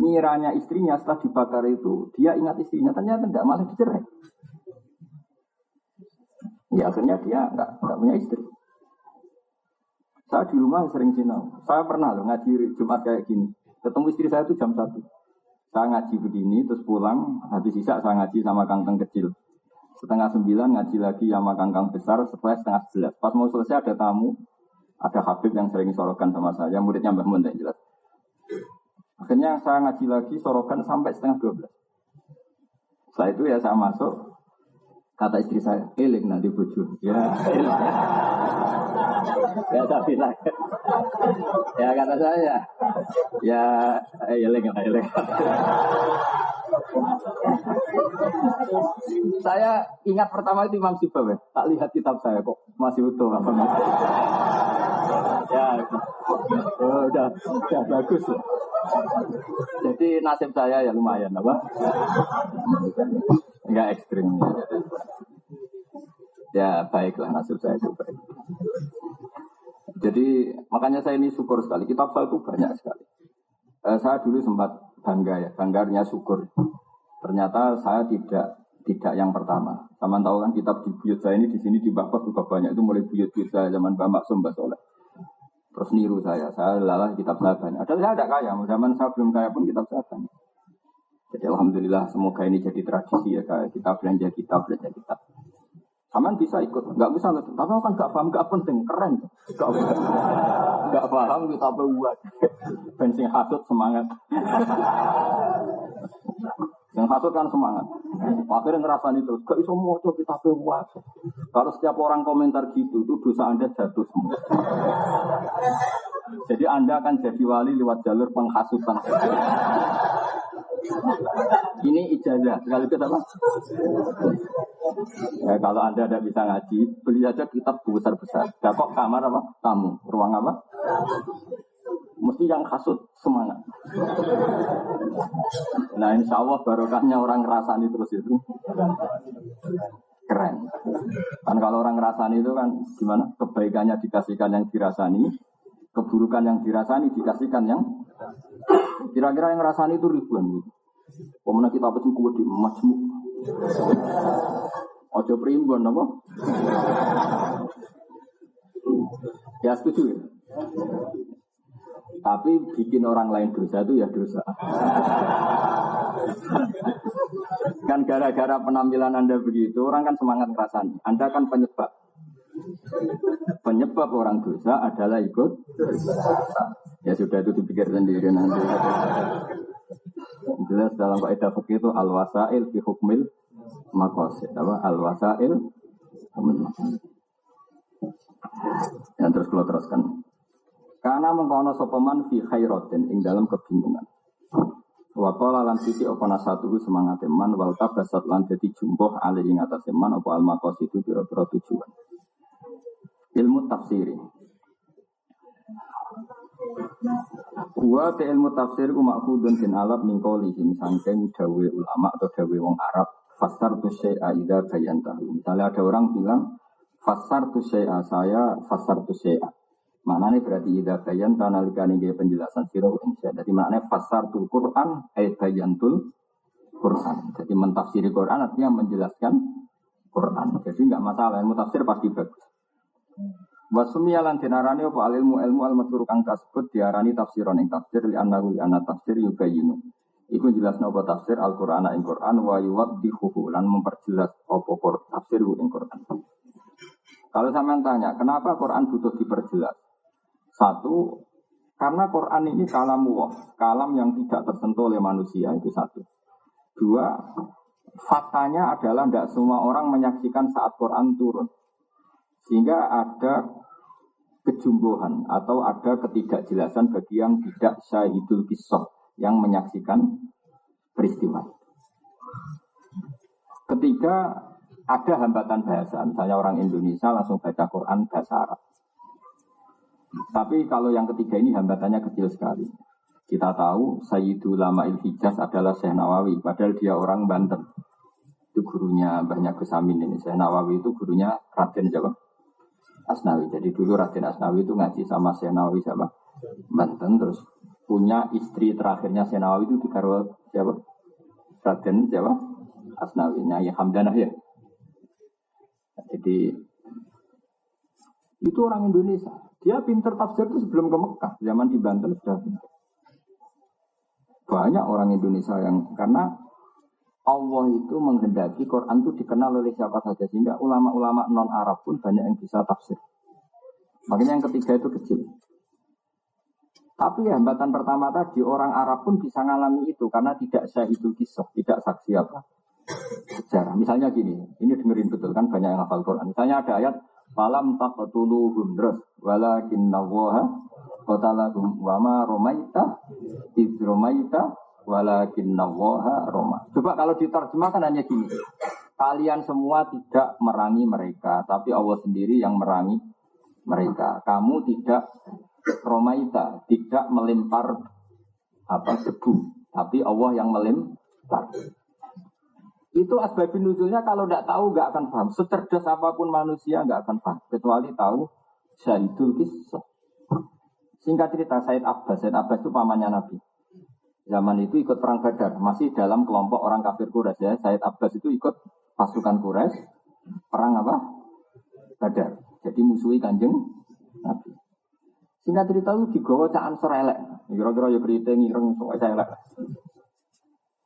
S1: miranya istrinya setelah dibakar itu dia ingat istrinya ternyata tidak malah dicerai. Ya akhirnya dia nggak nggak punya istri. Saya di rumah sering sinau. Saya pernah loh ngaji Jumat kayak gini. Ketemu istri saya itu jam satu. Saya ngaji begini, terus pulang, habis sisa saya ngaji sama kangkang kecil. Setengah sembilan ngaji lagi sama kangkang besar, setelah setengah sebelas. Pas mau selesai ada tamu, ada Habib yang sering sorokan sama saya, muridnya Mbah Mun jelas. Akhirnya saya ngaji lagi sorokan sampai setengah dua belas. Setelah itu ya saya masuk, kata istri saya, eling nanti buju. Ya, ya saya bilang, ya kata saya, ya eling, eling. saya ingat pertama itu Imam Sibawi, tak lihat kitab saya kok masih utuh apa Ya, oh, udah, udah bagus. Jadi nasib saya ya lumayan apa? Enggak ekstrim ya. Baiklah nasib saya itu baik. Jadi makanya saya ini syukur sekali. Kitab saya itu banyak sekali. Eh, saya dulu sempat bangga ya, bangganya syukur. Ternyata saya tidak tidak yang pertama. Sama tahu kan kitab di buyut saya ini di sini di Bapak juga banyak itu mulai buyut buyut saya zaman Mbak Maksum Mbak Soleh. Terus niru saya, saya lalah kitab saya banyak. Ada saya tidak kaya, zaman saya belum kaya pun kitab saya banyak. Jadi alhamdulillah semoga ini jadi tradisi ya kayak kita belanja kitab belanja kitab. Saman bisa ikut, nggak bisa nggak. Tapi kan nggak paham, nggak penting, keren. Nggak paham kita buat. Bensin hasut semangat. Yang hasut kan semangat. Akhirnya ngerasani terus, gak iso moco kita buat. Kalau setiap orang komentar gitu, itu dosa anda jatuh semua. Jadi anda akan jadi wali lewat jalur penghasutan. Ini ijazah, sekaligus apa? Ya, kalau Anda tidak bisa ngaji, beli aja kitab besar-besar. Gak kok kamar apa? Tamu. Ruang apa? Mesti yang kasut semangat. Nah insya Allah barokahnya orang ngerasani terus itu keren. Kan kalau orang ngerasani itu kan gimana? Kebaikannya dikasihkan yang dirasani, keburukan yang dirasani dikasihkan yang kira-kira yang ngerasani itu ribuan gitu. Pemenang kita apa sih kuat di emasmu? Ojo primbon apa? Ya setuju ya. Tapi bikin orang lain dosa itu ya dosa. kan gara-gara penampilan Anda begitu, orang kan semangat ngerasain. Anda kan penyebab. Penyebab orang dosa adalah ikut Ya sudah itu dipikir sendiri nanti. Jelas dalam kaidah fikih itu al-wasail fi hukmil maqasid. Apa? Al-wasail Yang terus kalau teruskan. Karena mengkono sopeman fi khairatin ing dalam kebingungan. Wa qala lan sisi apa nasatu semangat man wal tabasat lan dadi jumbuh alih ing atas man apa al maqasid itu pira-pira tujuan. Ilmu tafsiri. Gua te ilmu tafsir ku makhudun bin alab min qaulihim sangking dawe ulama atau dawe wong Arab fasar tu syai'a idza bayantahu. Misalnya ada orang bilang fasar tu syai'a saya fasar tu syai'a. Maknanya berarti idza bayan nalikane nggih penjelasan sira ing Jadi maknanya fasar tu Quran ay bayantul Quran. Jadi mentafsiri Quran artinya menjelaskan Quran. Jadi enggak masalah ilmu tafsir pasti bagus. Wasumi alan dinarani apa ilmu ilmu al matur kang kasebut diarani tafsiron ing tafsir li annahu li anna tafsir yubayinu. Iku jelas apa tafsir Al-Qur'an ing Qur'an wa yuwaddihuhu lan memperjelas apa tafsir ing Qur'an. Kalau sampean tanya, kenapa Quran butuh diperjelas? Satu, karena Quran ini kalam Allah, kalam yang tidak tersentuh oleh manusia itu satu. Dua, faktanya adalah tidak semua orang menyaksikan saat Quran turun. Sehingga ada kejumbuhan atau ada ketidakjelasan bagi yang tidak syahidul kisah yang menyaksikan peristiwa. Ketiga, ada hambatan bahasa. Misalnya orang Indonesia langsung baca Quran bahasa Arab. Tapi kalau yang ketiga ini hambatannya kecil sekali. Kita tahu Sayyidul Lama Hijaz adalah Syekh Nawawi, padahal dia orang Banten. Itu gurunya banyak kesamin ini. Syekh Nawawi itu gurunya Raden Jawa. Asnawi. Jadi dulu Raden Asnawi itu ngaji sama Senawi sama Banten terus punya istri terakhirnya Senawi itu dikarwa siapa? Raden siapa? Asnawi, Nyai Hamdanah ya. Jadi itu orang Indonesia. Dia pinter tafsir itu sebelum ke Mekah. Zaman di Banten sudah. Banyak orang Indonesia yang karena Allah itu menghendaki Quran itu dikenal oleh siapa saja sehingga ulama-ulama non Arab pun banyak yang bisa tafsir. Makanya yang ketiga itu kecil. Tapi ya, hambatan pertama tadi orang Arab pun bisa mengalami itu karena tidak itu kisah, tidak saksi apa sejarah. Misalnya gini, ini dengerin betul kan banyak yang hafal Quran. Misalnya ada ayat falam taqtuluhum terus walakin nawaha qatalahum wa ma romaita romaita walakin nawaha roma. Coba kalau diterjemahkan hanya gini. Kalian semua tidak merangi mereka, tapi Allah sendiri yang merangi mereka. Kamu tidak romaita, tidak melempar apa debu, tapi Allah yang melempar. Itu asbabun nuzulnya kalau tidak tahu nggak akan paham. Secerdas apa pun manusia nggak akan paham, kecuali tahu syahidul kisah. Singkat cerita Said Abbas, Said Abbas itu pamannya Nabi. Zaman itu ikut perang Badar, masih dalam kelompok orang kafir Quraisy ya. Said Abbas itu ikut pasukan Quraisy perang apa? Badar. Jadi musuhi Kanjeng Nabi. Singkat cerita itu digawa cak ansor elek. Kira-kira ya keriting ireng sok elek.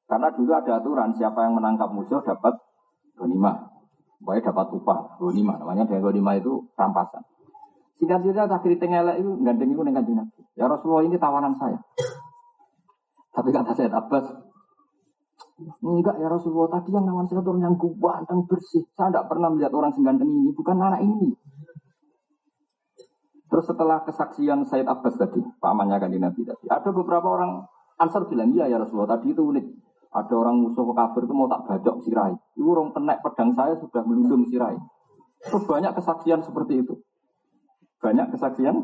S1: Karena dulu ada aturan siapa yang menangkap musuh dapat gonima. Pokoknya dapat upah gonima. Namanya dengan gonima itu rampasan. Singkat cerita tak keriting elek itu gandeng itu dengan Nabi. Ya Rasulullah ini tawanan saya. Tapi kata saya Abbas, enggak ya Rasulullah, tadi yang nawan saya turun yang ganteng bersih. Saya tidak pernah melihat orang seganteng ini, bukan anak ini. Terus setelah kesaksian Said Abbas tadi, pamannya kan Nabi tadi, ada beberapa orang Ansar bilang, iya ya Rasulullah, tadi itu unik. Ada orang musuh kafir itu mau tak bajok sirai. Itu orang penek pedang saya sudah melundung sirai. Terus banyak kesaksian seperti itu. Banyak kesaksian.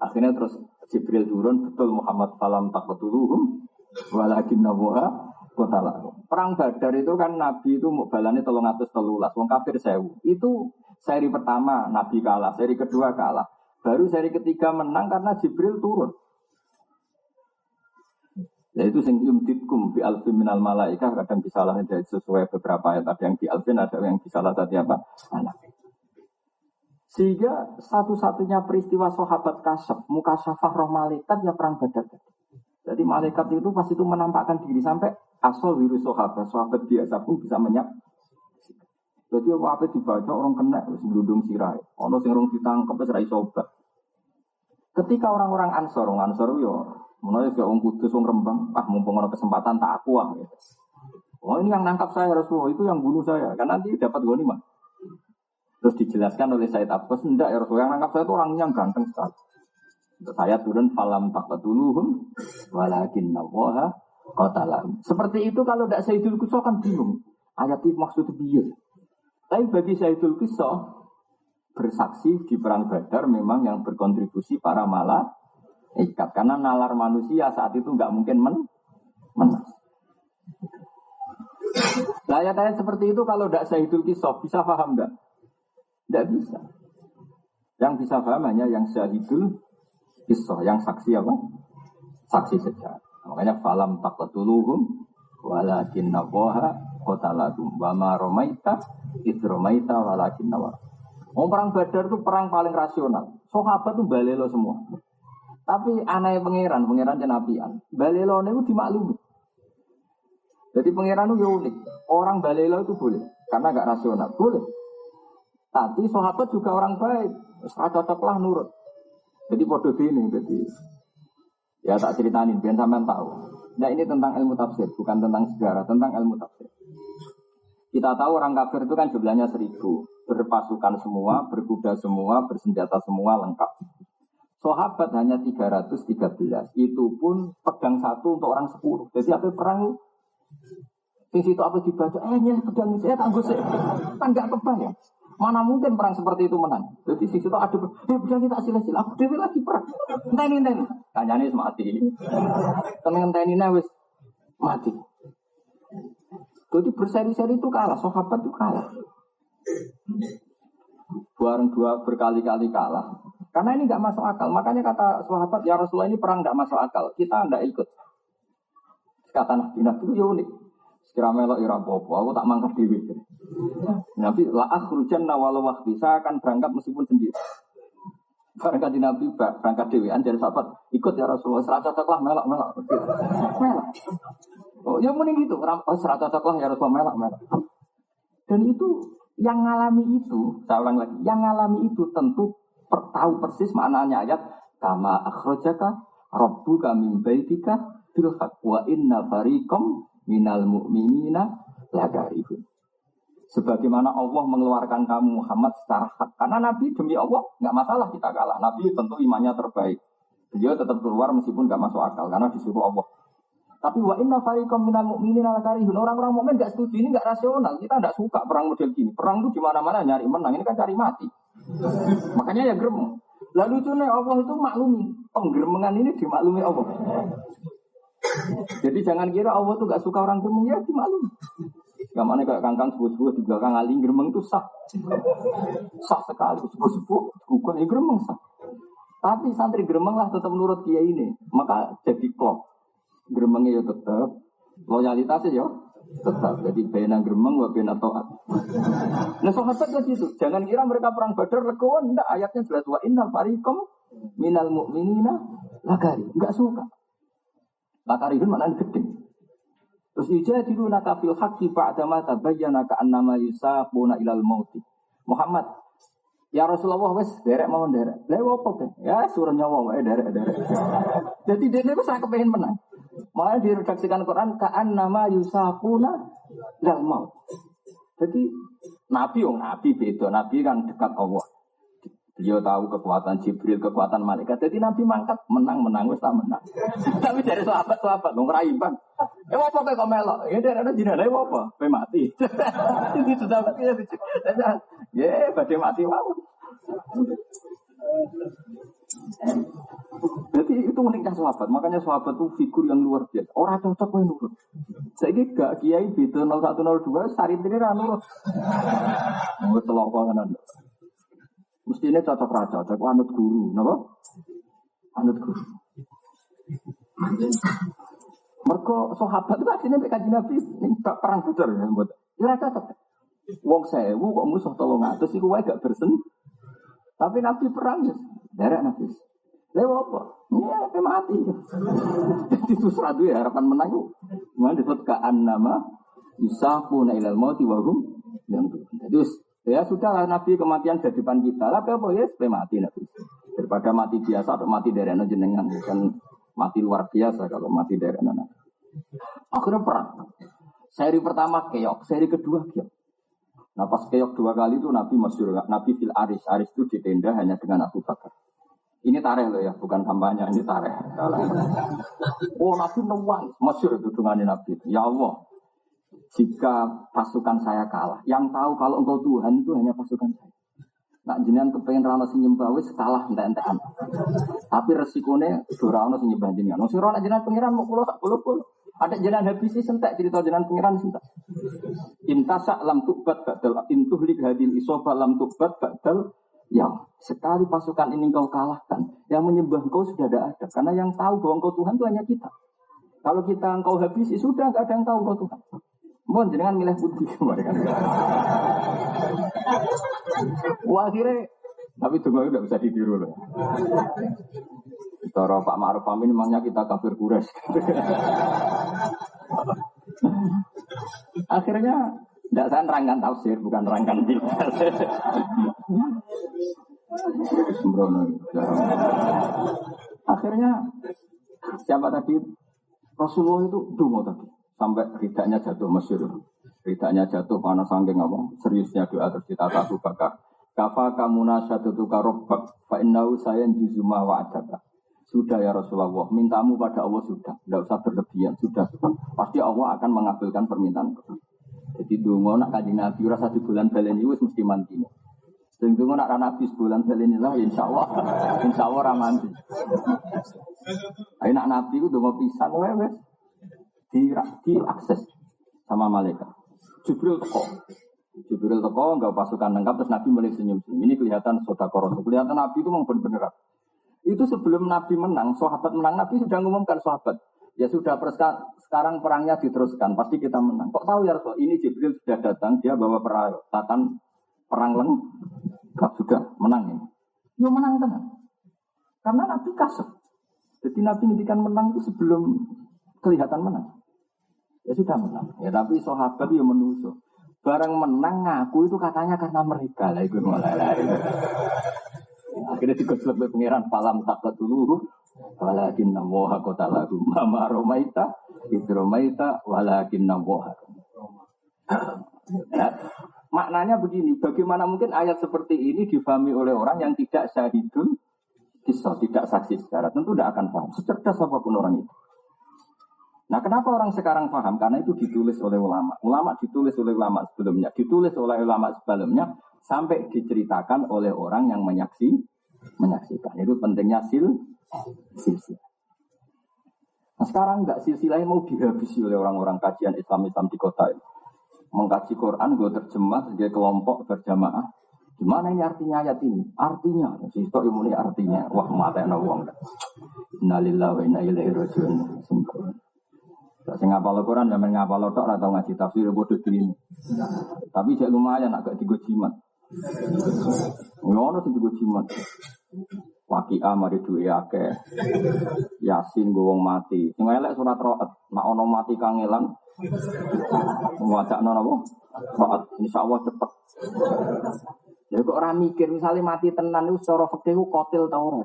S1: Akhirnya terus Jibril turun betul Muhammad falam takutuluhum walakin nabuha kotala. Perang Badar itu kan Nabi itu mau balani tolong atus telulas, wong kafir sewu. Itu seri pertama Nabi kalah, seri kedua kalah. Baru seri ketiga menang karena Jibril turun. Yaitu sing yumditkum bi alfin minal malaikah kadang disalah dari sesuai beberapa ayat ada yang di alfin ada yang disalah tadi apa anak. Sehingga satu-satunya peristiwa sahabat kasab, muka syafah roh malaikat ya perang badar. Jadi malaikat itu pasti itu menampakkan diri sampai asal virus sahabat, sahabat biasa pun bisa menyak. Jadi apa dibaca orang kena gludung sirai. Ono sing rong ditangkep wis ra sobat. Ketika orang-orang Ansor, orang Ansor yo menawa ya wong kudus wong Rembang, ah mumpung ada kesempatan tak aku ah. Oh ini yang nangkap saya Rasulullah itu yang bunuh saya, kan nanti dapat ghanimah. Terus dijelaskan oleh Said Abbas, enggak ya Rasul, yang nangkap saya itu orang yang ganteng sekali. Untuk saya turun falam takatuluhum walakin nawaha qatalahum. Seperti itu kalau tidak Sayyidul Qisah kan bingung. Ayat itu maksud biar. Tapi bagi Sayyidul Qisah bersaksi di perang Badar memang yang berkontribusi para malah ikat karena nalar manusia saat itu nggak mungkin men menang. Nah, ayat-ayat seperti itu kalau tidak Sayyidul Qisah bisa paham enggak? Tidak bisa. Yang bisa paham hanya yang syahidul kisah, yang saksi apa? Saksi saja. Makanya falam taqatuluhum walakin nawaha qotalakum wa ma romaita idromaita walakin nawa. Oh, perang Badar itu perang paling rasional. Sahabat itu balelo semua. Tapi aneh pangeran, pangeran jenapian. Balelo itu dimaklumi. Jadi pangeran itu unik. Orang balelo itu boleh. Karena gak rasional. Boleh. Tapi sahabat juga orang baik. Serah cocoklah nurut. Jadi podo ini. Jadi ya tak ceritain, biar sampean tahu. Nah ini tentang ilmu tafsir, bukan tentang sejarah, tentang ilmu tafsir. Kita tahu orang kafir itu kan jumlahnya seribu, berpasukan semua, berkuda semua, bersenjata semua lengkap. Sahabat hanya 313, itu pun pedang satu untuk orang 10. Jadi apa perang di situ apa dibaca, eh ya pedang saya tangguh saya, kan nggak kebayang. Mana mungkin perang seperti itu menang? Jadi sisi itu ada, eh udah kita sila-sila, aku dewi lagi perang. Enteni enteni, kanyane mati. Temen enteni wis mati. Jadi berseri-seri itu kalah, sahabat itu kalah. Bareng dua berkali-kali kalah. Karena ini nggak masuk akal. Makanya kata sahabat, ya Rasulullah ini perang nggak masuk akal. Kita nggak ikut. Kata Nabi, Nabi itu ya unik. Sekira melok apa aku tak mangkat dewi. Nabi la akhrujan walau waktu saya akan berangkat meskipun sendiri. Berangkat di Nabi berangkat dewi. Anjir sahabat ikut ya Rasulullah. Serata cocok lah melok melok. Oh ya mending gitu. Oh serata ya Rasulullah melok melok. Dan itu yang ngalami itu, saya ulang lagi, yang ngalami itu tentu per, tahu persis maknanya ayat kama akhrajaka rabbuka min baitika bil wa inna fariqam minal mu'minina lagarihun. Sebagaimana Allah mengeluarkan kamu Muhammad secara hak. Karena Nabi demi Allah nggak masalah kita kalah. Nabi tentu imannya terbaik. Beliau tetap keluar meskipun nggak masuk akal karena disuruh Allah. Tapi wa inna fariqam minal mu'minina lagarihun. Orang-orang mukmin nggak setuju ini nggak rasional. Kita nggak suka perang model gini. Perang itu di mana-mana nyari menang. Ini kan cari mati. Makanya ya grem. Lalu itu Allah itu maklumi. Penggeremengan ini dimaklumi Allah. Jadi jangan kira Allah tuh gak suka orang gremeng ya. Gak mana kayak kangkang sebuah-sebuah di belakang aling gremeng itu sah. Sah sekali. Sebuah-sebuah bukan ya gremeng sah. Tapi santri gremeng lah tetap menurut kiai ini. Maka jadi klop. Gremengnya ya tetap. Loyalitasnya ya tetap. Jadi bena gremeng wa bena toat. Nah sahabat kan gitu. Jangan kira mereka perang badar legowo. Enggak ayatnya jelas wa innal fariqam minal mu'minina lagari. Enggak suka. Lagari itu maknanya gede. Terus ijadilu naka fil haqqi ba'da ma tabayyana ka annama yusaquna ilal mauti. Muhammad, Ya Rasulullah wes derek mau derek. Lah apa kan? Ya suruh nyawa wae derek derek. <laughs> Jadi dia itu saya kepengen menang. Malah diredaksikan Quran kaan nama Yusafuna dan mau. Jadi Nabi yang Nabi beda. Nabi kan dekat Allah. Beliau tahu kekuatan Jibril, kekuatan malaikat. Jadi Nabi mangkat, menang, menang, wes menang. <laughs> Tapi dari sahabat, sahabat, dong bang. Eh apa kok melok? Ya dari ada jinak, apa? Pe mati. <laughs> Jadi sudah mati ya. Ya, badai mati mau. Jadi itu uniknya sahabat. Makanya sahabat itu figur yang luar biasa. Orang cocok yang nurut. Saya ini gak kiai beda 0102 sari ini nurut. Mau telok panganan. Mestinya cocok raja, cocok anut guru, napa? Anut guru. Mereka sahabat itu aslinya PKJ Nabi ini perang besar ya buat. Ya cocok. Wong sewu kok musuh tolong atas iku wae gak bersen. Tapi Nabi perang ya, derek Nabi. Lewat apa? Ya, tapi mati. Jadi itu seradu ya harapan menang itu. Mana disebut kaan nama pun ilal mauti wahum yang tuh. Jadi ya sudah Nabi kematian depan kita. Tapi apa ya? Supaya mati Nabi. Daripada mati biasa atau mati dari anak jenengan. Kan mati luar biasa kalau mati dari anak. Akhirnya perang. Seri pertama keok, seri kedua keok. Nah pas keok dua kali itu Nabi masyur, Nabi fil aris, aris itu di tenda hanya dengan Abu Bakar. Ini tareh loh ya, bukan kampanye, ini tareh. Oh Nabi nuwang, masyur itu dengan Nabi. Ya Allah, jika pasukan saya kalah, yang tahu kalau engkau Tuhan itu hanya pasukan saya. Nak jenengan kepengen rano sing nyembah wis kalah entek-entekan. Tapi resikonya ora ono sing nyembah jenengan. Wong ora jenengan pangeran mau kula tak puluh-puluh. Ada jalan habisi sentak cerita jalan pengiran sentak. Intasa lam tubat badal intuh lik hadil isoba lam tubat badal ya sekali pasukan ini kau kalahkan yang menyembah kau sudah tidak ada karena yang tahu bahwa engkau Tuhan itu hanya kita. Kalau kita engkau habisi sudah nggak ada yang tahu engkau Tuhan. Mohon jangan milih putih kemarin. Wah akhirnya tapi tunggu udah bisa ditiru loh. Cara Pak Ma'ruf Amin memangnya kita kafir kures. Akhirnya tidak saya nerangkan tafsir, bukan nerangkan kita. Akhirnya siapa tadi Rasulullah itu dungo tadi sampai ridaknya jatuh masyur. Ridaknya jatuh karena sangking apa? Seriusnya doa terus kita tahu bakar. Kafa kamuna satu tukar robbak fa innau sayan juzuma wa. Sudah ya Rasulullah, mintamu pada Allah sudah, tidak usah berlebihan, sudah. Pasti Allah akan mengabulkan permintaan. Jadi dungo nak kaji Nabi rasa di bulan balen itu mesti mandi. Sing dungo nak Nabi sebulan balen lah, insya Allah, insya Allah ramanti. Ayo nak Nabi itu dungo pisan, wes di, di akses sama malaikat. Jibril teko, Jibril teko nggak pasukan lengkap terus Nabi mulai senyum senyum. Ini kelihatan soda koros. Kelihatan Nabi itu memang benar-benar itu sebelum Nabi menang, sahabat menang, Nabi sudah mengumumkan sahabat. Ya sudah sekarang perangnya diteruskan, pasti kita menang. Kok tahu ya Rasul? Ini Jibril sudah datang, dia bawa peralatan perang lengkap sudah menang ini. Ya menang tenang. Karena Nabi kasar. Jadi Nabi ngintikan menang itu sebelum kelihatan menang. Ya sudah menang. Ya tapi sahabat ya menusuk. Barang menang ngaku itu katanya karena mereka lah itu mulai. Akhirnya digosok oleh pangeran falam takat dulu. Walakin nawaha kota lagu mama romaita idromaita walakin nawaha. Ya, maknanya begini, bagaimana mungkin ayat seperti ini difahami oleh orang yang tidak syahidun kisah, tidak saksi secara tentu tidak akan paham. Secerdas apa pun orang itu. Nah kenapa orang sekarang paham? Karena itu ditulis oleh ulama. Ulama ditulis oleh ulama sebelumnya. Ditulis oleh ulama sebelumnya sampai diceritakan oleh orang yang menyaksi menyaksikan. Itu pentingnya sil silsilah. Nah sekarang enggak silsilahnya mau dihabisi oleh orang-orang kajian Islam-Islam di kota ini. Mengkaji Quran, gue terjemah sebagai kelompok berjamaah. Gimana ini artinya ayat ini? Artinya, sisto ini artinya. Wah, mata wong. Innalillahi wa inna ilaihi rajiun. Sing ngapal Quran zaman ngapal tok atau ngaji tafsir bodoh ini. Tapi cek lumayan agak tiga jimat. Ngono sing tiga jimat. Waki mari duwe akeh. Yasin gowong mati. Sing elek surat roat. Nak ono mati kangelan. Wajak napa? Roat. Insyaallah cepet. Ya kok ora mikir misalnya mati tenan itu secara fikih kotil ta ora.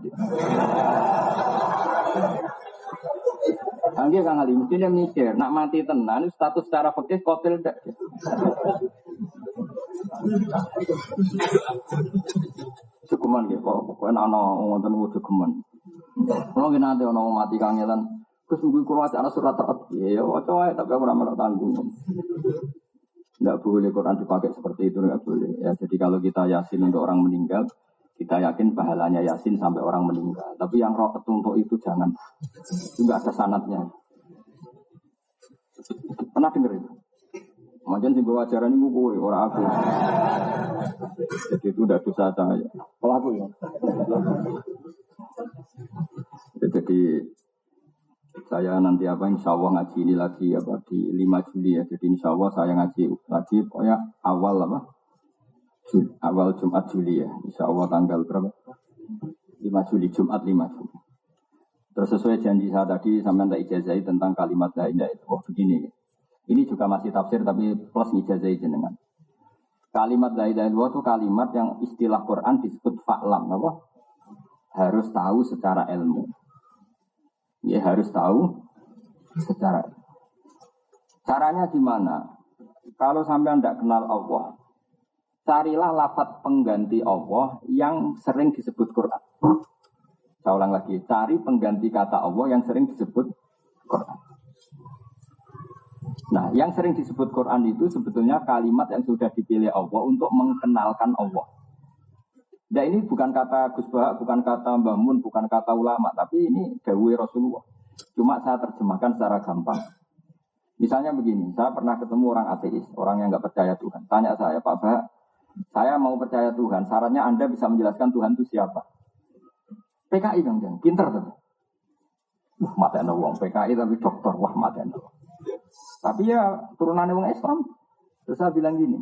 S1: Angge Kang Ali, mesti mikir, nak mati tenan status secara fikih kotil ndak. Cukuman gitu, kok pokoknya ana wonten cukuman. Kalau kita nanti orang mati kangelan, terus gue kurang ada surat terat, ya waca wae tapi aku ramal tanggung. Tidak boleh Quran dipakai seperti itu, nggak boleh. Ya, jadi kalau kita yasin untuk orang meninggal, kita yakin pahalanya yasin sampai orang meninggal. Tapi yang roh untuk itu jangan. Itu nggak ada sanatnya. Pernah dengar itu? Macam sih bawa ajaran ini gue, orang aku. Jadi itu udah dosa saya. Pelaku ya. Jadi saya nanti apa insya Allah ngaji ini lagi apa di 5 Juli ya. Jadi insya Allah saya ngaji lagi pokoknya awal apa awal Jumat Juli ya. Insya Allah tanggal berapa? 5 Juli Jumat 5 Juli. Terus sesuai janji saya tadi sampai tak ijazahi tentang kalimat la ilaha. Oh begini. Ini juga masih tafsir tapi plus ijazah jenengan. Kalimat la ilaha illallah itu kalimat yang istilah Quran disebut fa'lam apa? Harus tahu secara ilmu. Ya harus tahu secara. Caranya gimana? Kalau sampai tidak kenal Allah, carilah lafat pengganti Allah yang sering disebut Quran. Saya ulang lagi, cari pengganti kata Allah yang sering disebut Quran. Nah, yang sering disebut Quran itu sebetulnya kalimat yang sudah dipilih Allah untuk mengenalkan Allah. Nah ini bukan kata Gus Bahak, bukan kata Mbah Mun, bukan kata ulama, tapi ini Dawe Rasulullah. Cuma saya terjemahkan secara gampang. Misalnya begini, saya pernah ketemu orang ateis, orang yang nggak percaya Tuhan. Tanya saya, Pak Bahak, saya mau percaya Tuhan, syaratnya Anda bisa menjelaskan Tuhan itu siapa? PKI Kang Jan, pinter tuh. Wah, mata wong PKI tapi dokter, wah mata tapi ya turunannya orang Islam. Terus saya bilang gini,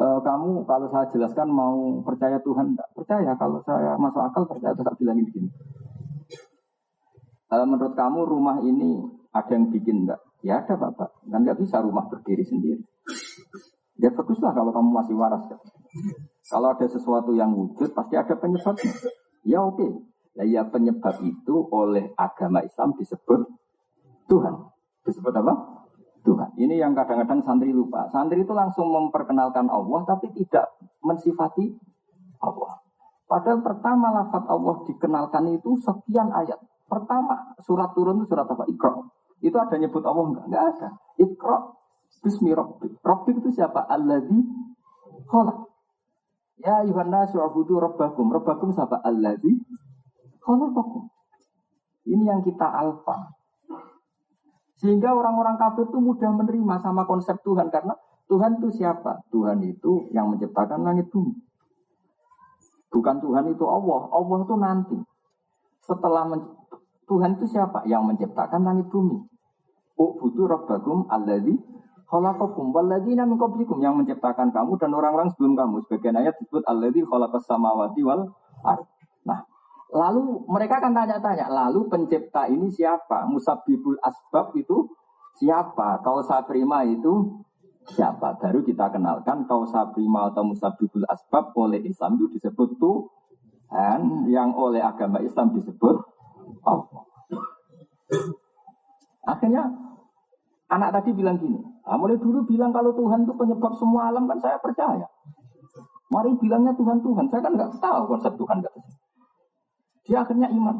S1: e, kamu kalau saya jelaskan mau percaya Tuhan tidak percaya kalau saya masuk akal percaya tetap bilang gini. E, menurut kamu rumah ini ada yang bikin enggak? Ya ada bapak. Kan nggak bisa rumah berdiri sendiri. Ya baguslah kalau kamu masih waras. Ya. Kalau ada sesuatu yang wujud pasti ada penyebabnya. Ya oke. Okay. Nah, ya penyebab itu oleh agama Islam disebut Tuhan. Disebut apa? Tuhan. Ini yang kadang-kadang santri lupa. Santri itu langsung memperkenalkan Allah tapi tidak mensifati Allah. Padahal pertama lafaz Allah dikenalkan itu sekian ayat. Pertama surat turun itu surat apa? Iqra. Itu ada nyebut Allah enggak? Enggak ada. Iqra bismi rabbik. Rabbik itu siapa? Alladzi khalaq. Ya ayuhan nasu abudu rabbakum. Rabbakum siapa? Alladzi khalaqakum. Ini yang kita alfa. Sehingga orang-orang kafir itu mudah menerima sama konsep Tuhan karena Tuhan itu siapa? Tuhan itu yang menciptakan langit bumi. Bukan Tuhan itu Allah. Allah itu nanti. Setelah Tuhan itu siapa? Yang menciptakan langit bumi. Ubudu rabbakum alladzi khalaqakum walladzina min qablikum yang menciptakan kamu dan orang-orang sebelum kamu. Sebagian ayat disebut alladzi khalaqas samawati wal ard. Nah, Lalu mereka akan tanya-tanya, lalu pencipta ini siapa? Musabibul asbab itu siapa? Kau prima itu siapa? Baru kita kenalkan kau prima atau musabibul asbab oleh Islam itu disebut Tuhan, yang oleh agama Islam disebut Allah. Akhirnya anak tadi bilang gini, ah, mulai dulu bilang kalau Tuhan itu penyebab semua alam kan saya percaya. Mari bilangnya Tuhan Tuhan, saya kan nggak tahu konsep Tuhan kata dia akhirnya iman.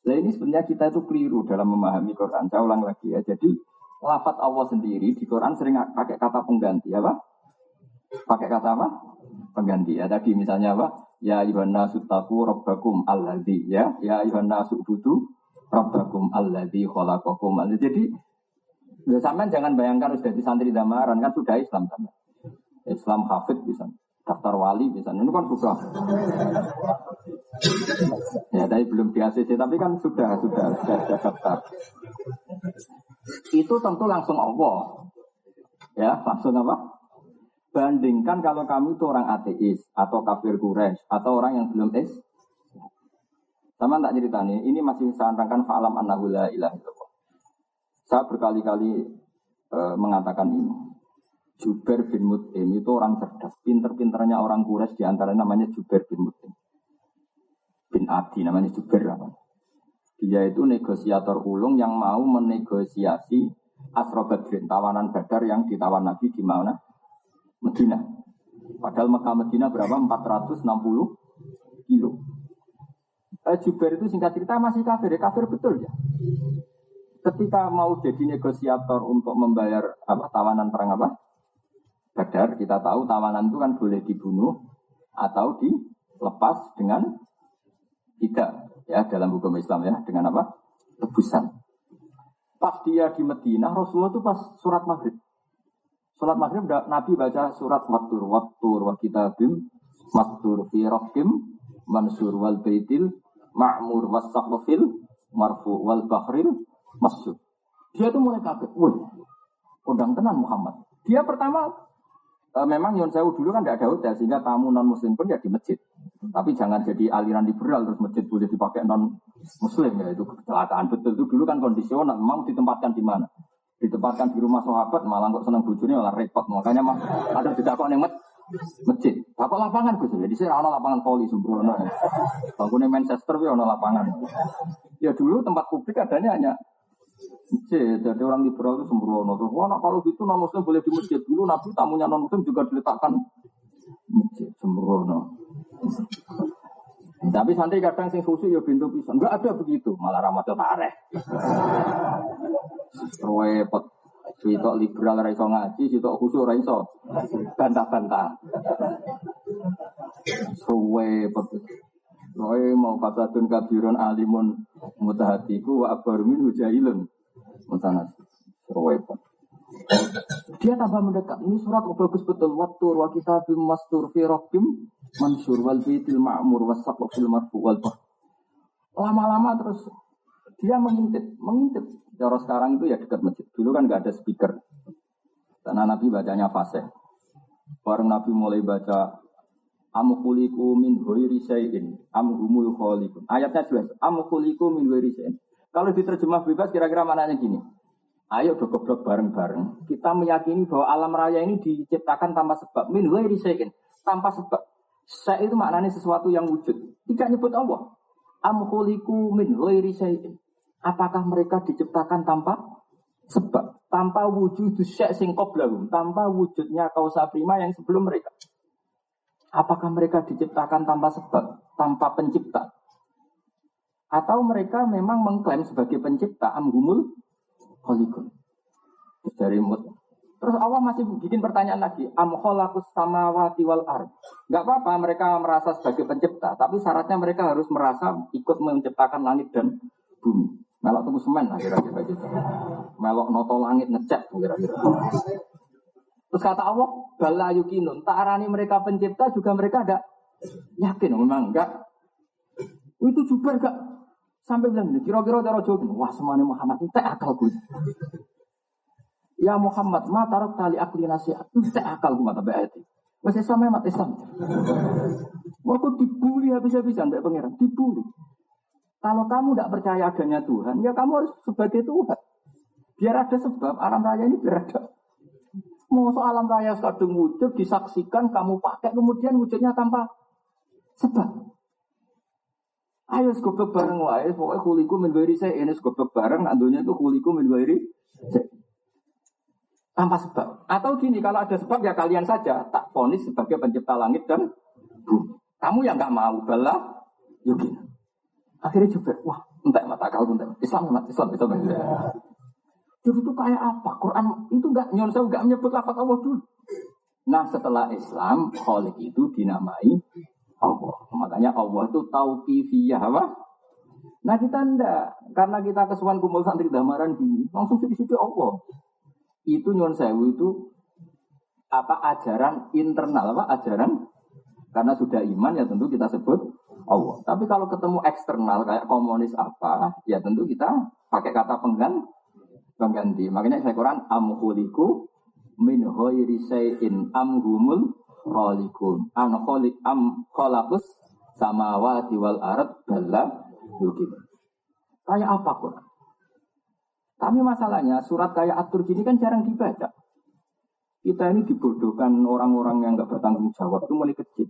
S1: Nah ini sebenarnya kita itu keliru dalam memahami Quran. Saya ulang lagi ya. Jadi lafat Allah sendiri di Quran sering pakai kata pengganti apa? Pakai kata apa? Pengganti ya. Tadi misalnya apa? Ya Yohana sutaku robbakum alladhi ya. Ya Yohana subudu robbakum alladhi kholaqakum. Jadi ya, jangan bayangkan sudah di santri damaran kan sudah Islam sampean. Islam hafid bisa daftar wali bisa ini kan susah ya Tapi belum di ACC, tapi kan sudah, sudah, sudah, sudah daftar. Itu tentu langsung Allah. Ya, langsung apa? Bandingkan kalau kamu itu orang ateis, atau kafir Quraisy, atau orang yang belum is. Sama tak cerita nih, ini masih saya antangkan fa'alam annahu la ilaha illallah. Saya berkali-kali e, mengatakan ini. Jubair bin Mut'im itu orang cerdas. Pinter-pinternya orang Quraisy di antaranya namanya Jubair bin Mut'im bin Adi namanya Jubair apa? Dia itu negosiator ulung yang mau menegosiasi Asro Badrin, tawanan Badar yang ditawan Nabi di mana? Medina. Padahal Mekah Medina berapa? 460 kilo. Eh, Jubair itu singkat cerita masih kafir, ya kafir betul ya. Ketika mau jadi negosiator untuk membayar apa tawanan perang apa? Badar, kita tahu tawanan itu kan boleh dibunuh atau dilepas dengan tidak ya dalam hukum Islam ya dengan apa? Tebusan. Pas dia di Medina, Rasulullah itu pas surat maghrib. Surat maghrib Nabi baca surat Wattur, Wattur wa kitabim, Mastur fi rohkim, Mansur wal baitil, Ma'mur was fil, Marfu wal bahril, Masur. Dia itu mulai kaget. Wih, undang tenan Muhammad. Dia pertama e, memang Yon Sewu dulu kan tidak ada hotel sehingga tamu non muslim pun ya di masjid. Tapi jangan jadi aliran liberal terus masjid boleh dipakai non muslim ya itu kecelakaan betul itu dulu kan kondisional mau ditempatkan di mana ditempatkan di rumah sahabat malah kok senang bujurnya malah repot makanya mah ada tidak kok nemet masjid. Apa lapangan gus. Jadi saya ada lapangan poli sembrono. Bangunnya Manchester ya ada lapangan. Ya dulu tempat publik adanya hanya masjid. Jadi orang liberal itu sembrono. Tuh wah nah, kalau gitu non muslim boleh di masjid. Dulu nabi tamunya non muslim juga diletakkan masjid sembrono. Tapi santri kadang sing susu ya pintu pisang. Enggak ada begitu, malah ramadhan tareh. Repot. Sitok liberal ora iso ngaji, sitok khusyuk ora iso. Bantah-bantah. Repot. Roe mau fasadun kabirun alimun mutahatiku wa akbar min hujailun. Mutanat. Repot. Dia tambah mendekat. Ini surat bagus betul. Wattur wa kitabim mastur fi rokim mansur wal bitil ma'mur was fil marfu wal Lama-lama terus dia mengintip, mengintip. Cara sekarang itu ya dekat masjid. Dulu kan nggak ada speaker. Karena Nabi bacanya fasih. Bareng Nabi mulai baca Amukhuliku min ghairi syai'in amhumul khaliqun. Ayatnya jelas. Amukhuliku min ghairi syai'in. Kalau diterjemah bebas kira-kira mananya gini. Ayo do goblok bareng-bareng. Kita meyakini bahwa alam raya ini diciptakan tanpa sebab. Min ghairi syai'in. Tanpa sebab. Saya itu maknanya sesuatu yang wujud. Tidak nyebut Allah. Am khuliku min ghairi syai'in. Apakah mereka diciptakan tanpa sebab? Tanpa wujud syai' sing qoblahum. Tanpa wujudnya kausa prima yang sebelum mereka. Apakah mereka diciptakan tanpa sebab? Tanpa pencipta? Atau mereka memang mengklaim sebagai pencipta amhumul kholikun. Dari mut. Terus Allah masih bikin pertanyaan lagi. Am kholakus samawati wal ar. Gak apa-apa mereka merasa sebagai pencipta. Tapi syaratnya mereka harus merasa ikut menciptakan langit dan bumi. Melok tunggu semen lah kira-kira gitu. Melok noto langit ngecek kira-kira. Terus kata Allah, bala yukinun. Tak arani mereka pencipta juga mereka ada yakin memang enggak. Itu juga enggak Sampai bilang ini, kira-kira cara jawab, wah semuanya Muhammad, itu akal gue. Ya Muhammad, ma taruh tali akli nasihat, itu gue mata ayat Masih sama mati Islam. Waktu dibully habis-habisan, Mbak Pangeran, dibully. Kalau kamu tidak percaya adanya Tuhan, ya kamu harus sebagai Tuhan. Biar ada sebab, alam raya ini biar ada. Mau soal alam raya kadung wujud, disaksikan, kamu pakai, kemudian wujudnya tanpa sebab. Ayo goblok bareng wae, pokoknya kuliku min gairi saya ini goblok bareng, andunya itu kuliku min gairi tanpa sebab. Atau gini, kalau ada sebab ya kalian saja tak ponis sebagai pencipta langit dan. Kamu yang nggak mau bala, yukin. Ya Akhirnya juga, wah, entek mata kau entek. Islam, Islam, Islam, Islam. Jadi itu kayak apa? Quran itu nggak nyon saya nggak menyebut lafaz Allah dulu. Nah setelah Islam, Kholik itu dinamai Allah. Makanya Allah itu tauqifiyah apa? Nah kita ndak, karena kita kesuwan kumpul santri damaran gini, langsung di situ Allah. Itu nyuwun sewu itu apa ajaran internal apa ajaran karena sudah iman ya tentu kita sebut Allah. Tapi kalau ketemu eksternal kayak komunis apa, ya tentu kita pakai kata penggan pengganti. Makanya saya Quran amhuliku min ghairi sayyin amhumul khaliqun. An khaliq am khalaqus samawati wal ard balla yukin. Kayak apa Quran? Tapi masalahnya surat kayak atur gini kan jarang dibaca. Kita ini dibodohkan orang-orang yang nggak bertanggung jawab itu mulai kecil.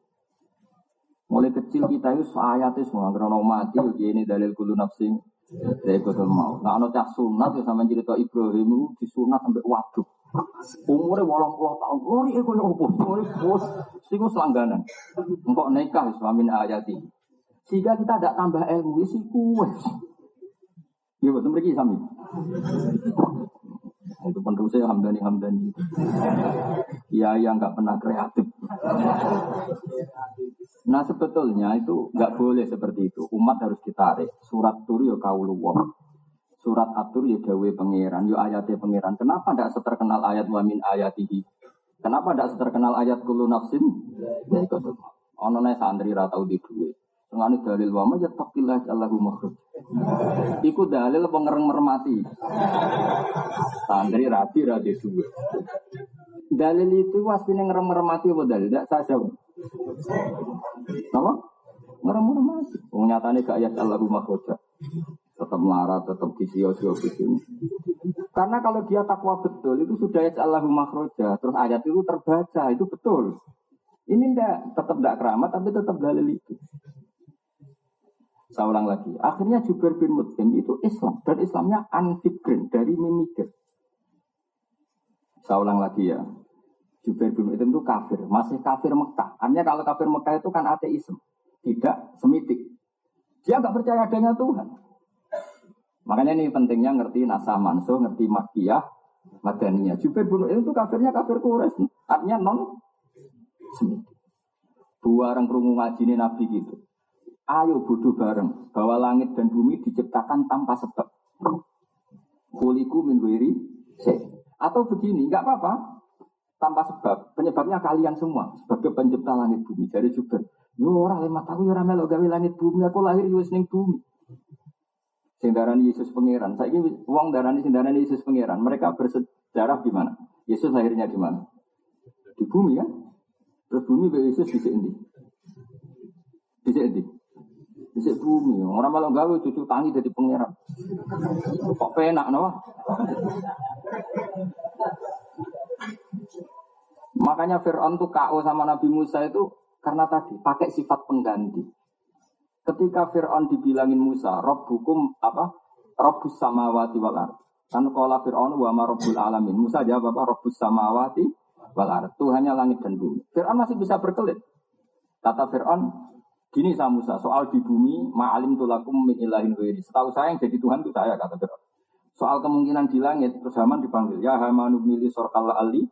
S1: Mulai kecil kita itu ayatnya semua karena mati ini dalil kulu nafsing dari kudul mau. Nah, anak cah sunat ya sama cerita Ibrahim itu disunat sampai waduk. Umurnya walang puluh tahun. Lori itu ya apa? Lori bos. Sing selangganan. Engkau nikah suamin ayati. Sehingga kita tidak tambah ilmu, sih kue. Ya betul mereka sami. Itu penerusnya Hamdani Hamdani. Ya yang nggak pernah kreatif. Nah sebetulnya itu nggak boleh seperti itu. Umat harus ditarik. Surat tur ya. Surat atur ya dawe pangeran, ya ayatnya pangeran. Kenapa tidak seterkenal ayat wamin ayatihi? Kenapa tidak seterkenal ayat kulu nafsin? Ya itu. Ono santri ratau di duwe. Ngani dalil wama ya takillah Allahu makhluk. Iku dalil pengereng mermati. Santri rapi rapi duwe. Dalil itu pasti ngerem mermati apa dalil? Tidak saja. Apa? Ngerem mermati. Nyatanya gak ayat Allahu makhluk tetap melarat, tetap disio-sio begini. Karena kalau dia takwa betul, itu sudah ya Allahu makhroja. Terus ayat itu terbaca, itu betul. Ini ndak, tetap tidak keramat, tapi tetap dalil itu. Saya ulang lagi. Akhirnya Jubair bin Mut'im itu Islam. Dan Islamnya anfikrin, dari memikir. Saya ulang lagi ya. Jubair bin Mut'im itu kafir. Masih kafir Mekah. Hanya kalau kafir Mekah itu kan ateisme. Tidak semitik. Dia nggak percaya adanya Tuhan. Makanya ini pentingnya ngerti nasa manso, ngerti makiyah, madaniyah. Jubair bin itu kafirnya kafir Quraisy, artinya non Semiti. Buarang kerungu ngaji ini Nabi gitu. Ayo bodoh bareng bahwa langit dan bumi diciptakan tanpa sebab. Kuliku min wiri Atau begini, nggak apa-apa. Tanpa sebab. Penyebabnya kalian semua sebagai pencipta langit bumi. Jadi juga, yo orang lima tahun yo ramelo gawe langit bumi. Aku lahir yo ning bumi. Sing darani Yesus pangeran. Saya ini uang darani sing darani Yesus pangeran. Mereka bersejarah di mana? Yesus lahirnya di mana? Di bumi kan? Terus bumi Yesus bisa endi? Bisa endi? Bisa bumi. Orang malah gawe cucu tangi jadi pangeran. Kok penak no? Makanya Fir'aun tuh KO sama Nabi Musa itu karena tadi pakai sifat pengganti. Ketika Fir'aun dibilangin Musa, Rob hukum apa? Robbus samawati wal. Kan kala Fir'aun wa ma robbul alamin. Musa jawab apa? Robbus samawati wal ard. Tuhannya langit dan bumi. Fir'aun masih bisa berkelit. Kata Fir'aun, gini sama Musa, soal di bumi, ma'alim tulakum min ilahin wiri. Setahu saya yang jadi Tuhan itu saya, kata Fir'aun. Soal kemungkinan di langit, terus Haman dipanggil, ya Hamanu nili sorkalla ali,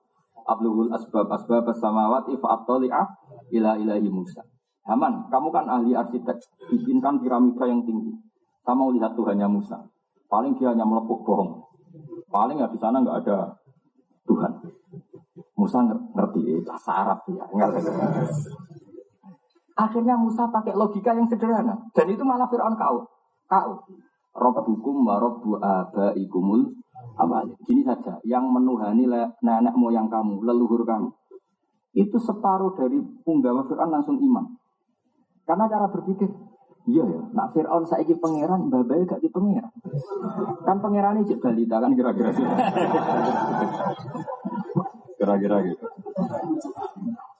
S1: abluhul asbab asbab samawati fa'attali'ah ila ilahi Musa. Haman, kamu kan ahli arsitek, bikinkan piramida yang tinggi. Saya mau lihat Tuhannya Musa. Paling dia hanya melepuk bohong. Paling ya di sana nggak ada Tuhan. Musa ngerti, eh, bahasa Arab ya. Akhirnya Musa pakai logika yang sederhana. Dan itu malah Fir'aun kau. Kau. Rabbukum wa rabbu abaikumul awal. Gini saja, yang menuhani nenek moyang kamu, leluhur kamu. Itu separuh dari punggawa Fir'aun langsung iman. Karena cara berpikir, iya ya, nak Fir'aun saiki pangeran, babai gak di pangeran. Kan pangeran ini balita kan kira-kira. <laughs> Kira-kira gitu.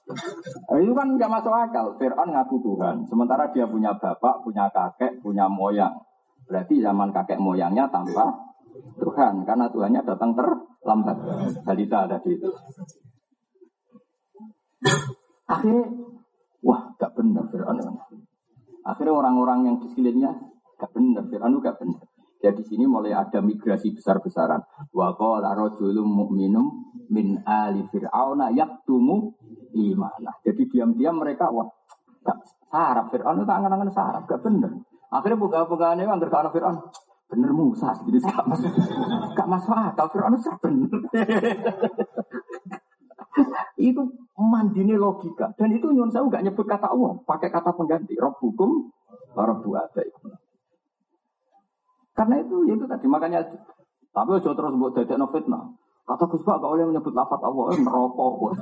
S1: Nah, itu kan nggak masuk akal. Fir'aun ngaku Tuhan, sementara dia punya bapak, punya kakek, punya moyang. Berarti zaman kakek moyangnya tanpa Tuhan, karena Tuhannya datang terlambat. Balita tadi itu. Akhirnya Wah, gak benar Fir'aun. Akhirnya orang-orang yang di sekelilingnya gak benar, Fir'aun gak benar. Ya di sini mulai ada migrasi besar-besaran. Wa qala rajulun mu'minum min ali fir'auna yaktumu imanah. Jadi diam-diam mereka wah gak sarap Fir'aun itu angan-angan sarap, gak benar. Akhirnya buka-bukaan itu anggar ke Fir'aun. Bener Musa, jadi gak masuk, gak masuk akal Fir'aun itu bener. <laughs> itu mandine logika dan itu nyun saya nggak nyebut kata Allah pakai kata pengganti rob hukum Rabu ada itu. Karena itu, ya itu tadi makanya. Tapi ojo terus buat dadek fitnah. Kata Gus Pak, gak boleh menyebut lafat Allah, eh, merokok.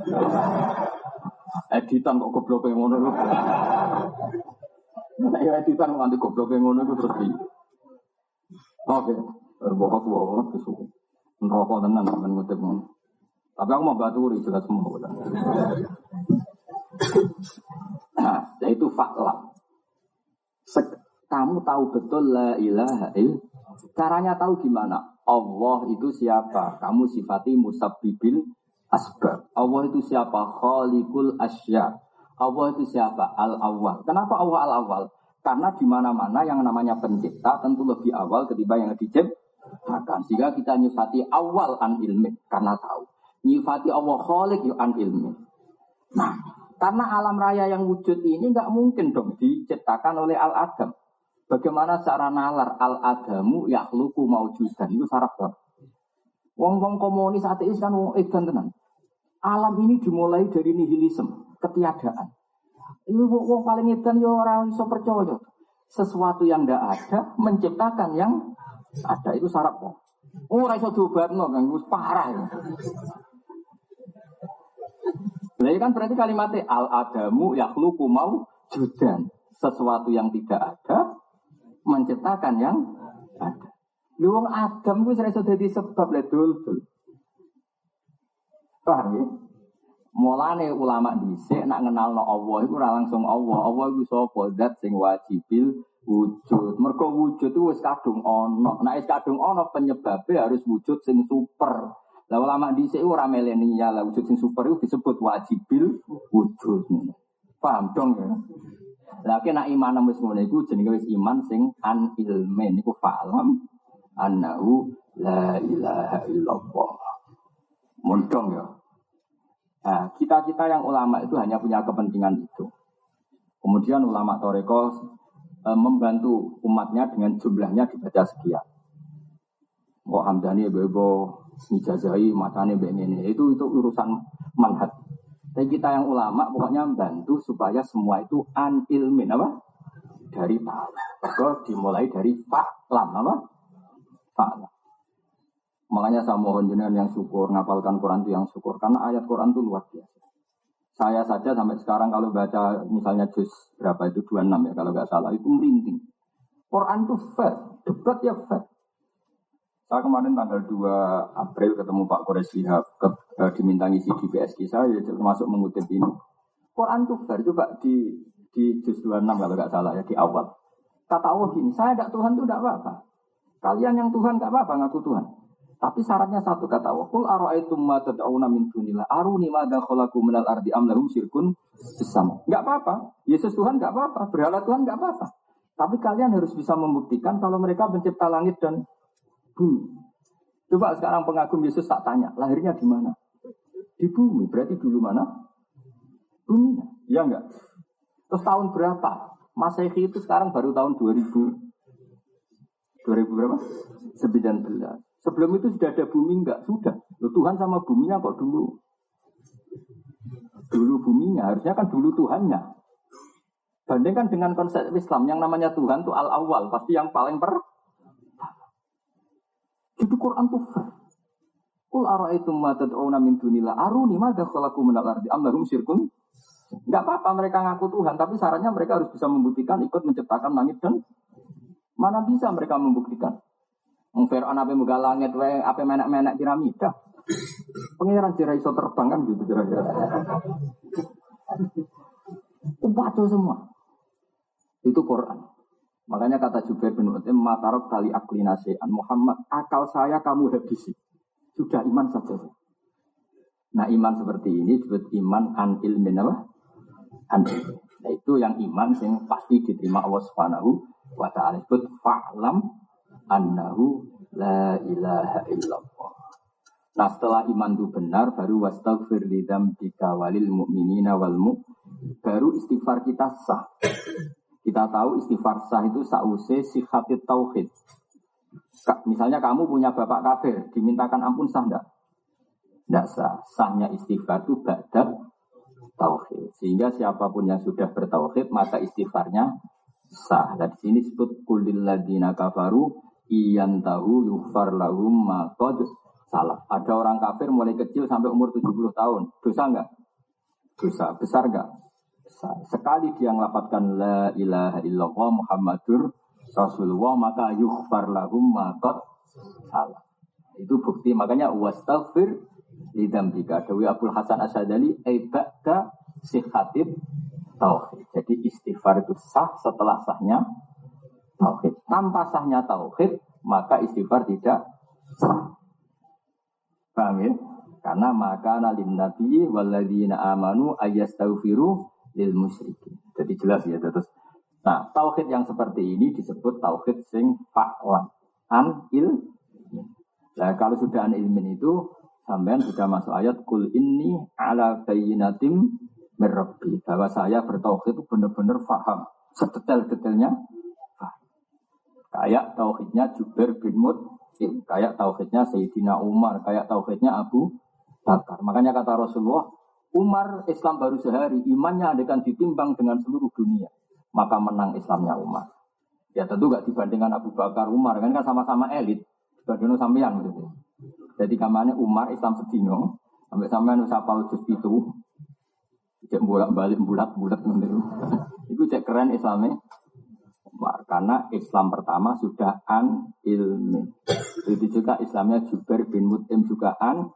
S1: editan kok goblok yang ngono lu. Nah, ya editan kok nanti goblok yang ngono itu terus di. Oke, berbokok bohong kesuku. Merokok tenan kan ngutip. Tapi aku mau baturi jelas semua. Nah, itu faklam. Kamu tahu betul la ilaha il. Caranya tahu gimana? Allah itu siapa? Kamu sifati musabbibil asbab. Allah itu siapa? Khalikul asya. Allah itu siapa? Al-awwal. Kenapa Allah al-awwal? Karena di mana-mana yang namanya pencipta tentu lebih awal ketimbang yang diciptakan. Sehingga kita nyifati awal an ilmi karena tahu. Nyifati Allah khalik yu an ilmi. Nah, karena alam raya yang wujud ini nggak mungkin dong diciptakan oleh al-adam. Bagaimana cara nalar al-adamu yakhluku maujudan itu saraf kan? Wong-wong komunis ateis kan wong edan tenan. Alam ini dimulai dari nihilisme, ketiadaan. Ini wong paling edan ya orang iso percaya. Sesuatu yang tidak ada menciptakan yang ada itu saraf kok. Oh, ora iso diobatno kan parah ya. Nah, kan berarti kalimatnya al-adamu yakhluku mau judan. Sesuatu yang tidak ada menciptakan yang ada. Lu Adam itu serasa jadi sebab le dul dul. Paham ya? Mulane ulama dhisik nak ngenal no Allah itu ora langsung Allah. Allah itu sapa? Zat sing wajibil wujud. Mergo wujud itu wis kadung ono. Nek wis kadung ono penyebabnya harus wujud sing super. Lah ulama dhisik ora milenial, lah wujud sing super itu disebut wajibil wujud. Paham dong ya? Lagi nak iman wis ngono iku jenenge wis iman sing an ilmen iku fa'lam annahu la ilaha illallah. Mundong ya. Nah, kita-kita yang ulama itu hanya punya kepentingan itu. Kemudian ulama Toreko e, membantu umatnya dengan jumlahnya dibaca sekian. Kok Hamdani bebo, Nijazai, matane begini. Itu itu urusan manhat. Tapi kita yang ulama pokoknya membantu supaya semua itu an ilmin apa? Dari tahu. Maka dimulai dari faklam apa? Faklam. Makanya saya mohon jenengan yang syukur, ngapalkan Quran itu yang syukur. Karena ayat Quran itu luar biasa. Saya saja sampai sekarang kalau baca misalnya juz berapa itu 26 ya kalau nggak salah itu merinding. Quran itu fair, debat ya fair. Saya kemarin tanggal 2 April ketemu Pak Kores Shihab, ke, uh, diminta ngisi di PSK saya, ya, termasuk mengutip ini. Quran tuh coba di di juz 26 kalau nggak salah ya, di awal. Kata Allah gini, saya tidak Tuhan itu tidak apa-apa. Kalian yang Tuhan nggak apa-apa, ngaku Tuhan. Tapi syaratnya satu kata Allah, Kul ara'aitum ma tad'una min dunillah, aruni ma dakhalaku minal ardi am lahum syirkun bersama. Nggak apa-apa. Yesus Tuhan nggak apa-apa, berhala Tuhan nggak apa-apa. Tapi kalian harus bisa membuktikan kalau mereka mencipta langit dan bumi. Coba sekarang pengagum Yesus tak tanya, lahirnya di mana? Di bumi, berarti dulu mana? Bumi, ya enggak? Terus tahun berapa? Masehi itu sekarang baru tahun 2000. 2000 berapa? 19. Sebelum itu sudah ada bumi enggak? Sudah. Loh, Tuhan sama buminya kok dulu? Dulu buminya, harusnya kan dulu Tuhannya. Bandingkan dengan konsep Islam yang namanya Tuhan itu al-awwal, pasti yang paling per jadi Quran tuh fair. Kul ara'aitum ma tad'una min dunillah aruni madza khalaqu min al-ardi am lahum syirkun? Apa-apa mereka ngaku Tuhan, tapi syaratnya mereka harus bisa membuktikan ikut menciptakan langit dan mana bisa mereka membuktikan? Wong Fir'aun ape muga langit wae ape menek-menek piramida. Pangeran jira iso terbang kan gitu kira-kira. Semua. Itu Quran. Makanya kata Jubair bin Utim, matarok tali akli nasihan. Muhammad, akal saya kamu habisi. Sudah iman saja. Nah iman seperti ini disebut iman an ilmin apa? An Nah itu yang iman yang pasti diterima Allah Subhanahu wa taala. Disebut fa'lam annahu la ilaha illallah. Nah setelah iman itu benar baru wastaghfir lidam bika walil mu'minina wal mu baru istighfar kita sah. Kita tahu istighfar sah itu sause sihatit tauhid. Misalnya kamu punya bapak kafir, dimintakan ampun sah enggak? Enggak sah. Sahnya istighfar itu badat tauhid. Sehingga siapa pun yang sudah bertauhid, maka istighfarnya sah. Dan di sini disebut kulil ladina kafaru iyan tahu yufar lahum makod salah. Ada orang kafir mulai kecil sampai umur 70 tahun. Dosa enggak? Dosa. Besar enggak? Sekali dia ngelapatkan la ilaha illallah Muhammadur Rasulullah maka yufar lahum makod salah. Itu bukti makanya wastaghfir lidambika. Dewi Abdul Hasan Asadali ebaka sihatib tauhid. Jadi istighfar itu sah setelah sahnya tauhid. Tanpa sahnya tauhid, maka istighfar tidak sah. Paham ya? Karena maka nalim nabi waladina amanu ayastaghfiru lil musyrikin. Jadi jelas ya terus. Nah, tauhid yang seperti ini disebut tauhid sing fa'lan. An il Nah, kalau sudah an ilmin itu sampean sudah masuk ayat kul ini ala bayinatim merabbi bahwa saya bertauhid itu benar-benar faham. Sedetail-detailnya kayak tauhidnya Jubair bin Mut'im kayak tauhidnya Sayyidina Umar kayak tauhidnya Abu Bakar. Makanya kata Rasulullah Umar Islam baru sehari imannya akan ditimbang dengan seluruh dunia maka menang Islamnya Umar ya tentu gak dibandingkan Abu Bakar Umar kan kan sama-sama elit Badono sampean gitu. Jadi kamane Umar Islam sedino sampai sampean usah pal jus itu. Cek bolak balik bulat bulat ngono <laughs> Itu cek keren Islamnya. Umar karena Islam pertama sudah an ilmi. Itu juga Islamnya Jubair bin Mut'im juga an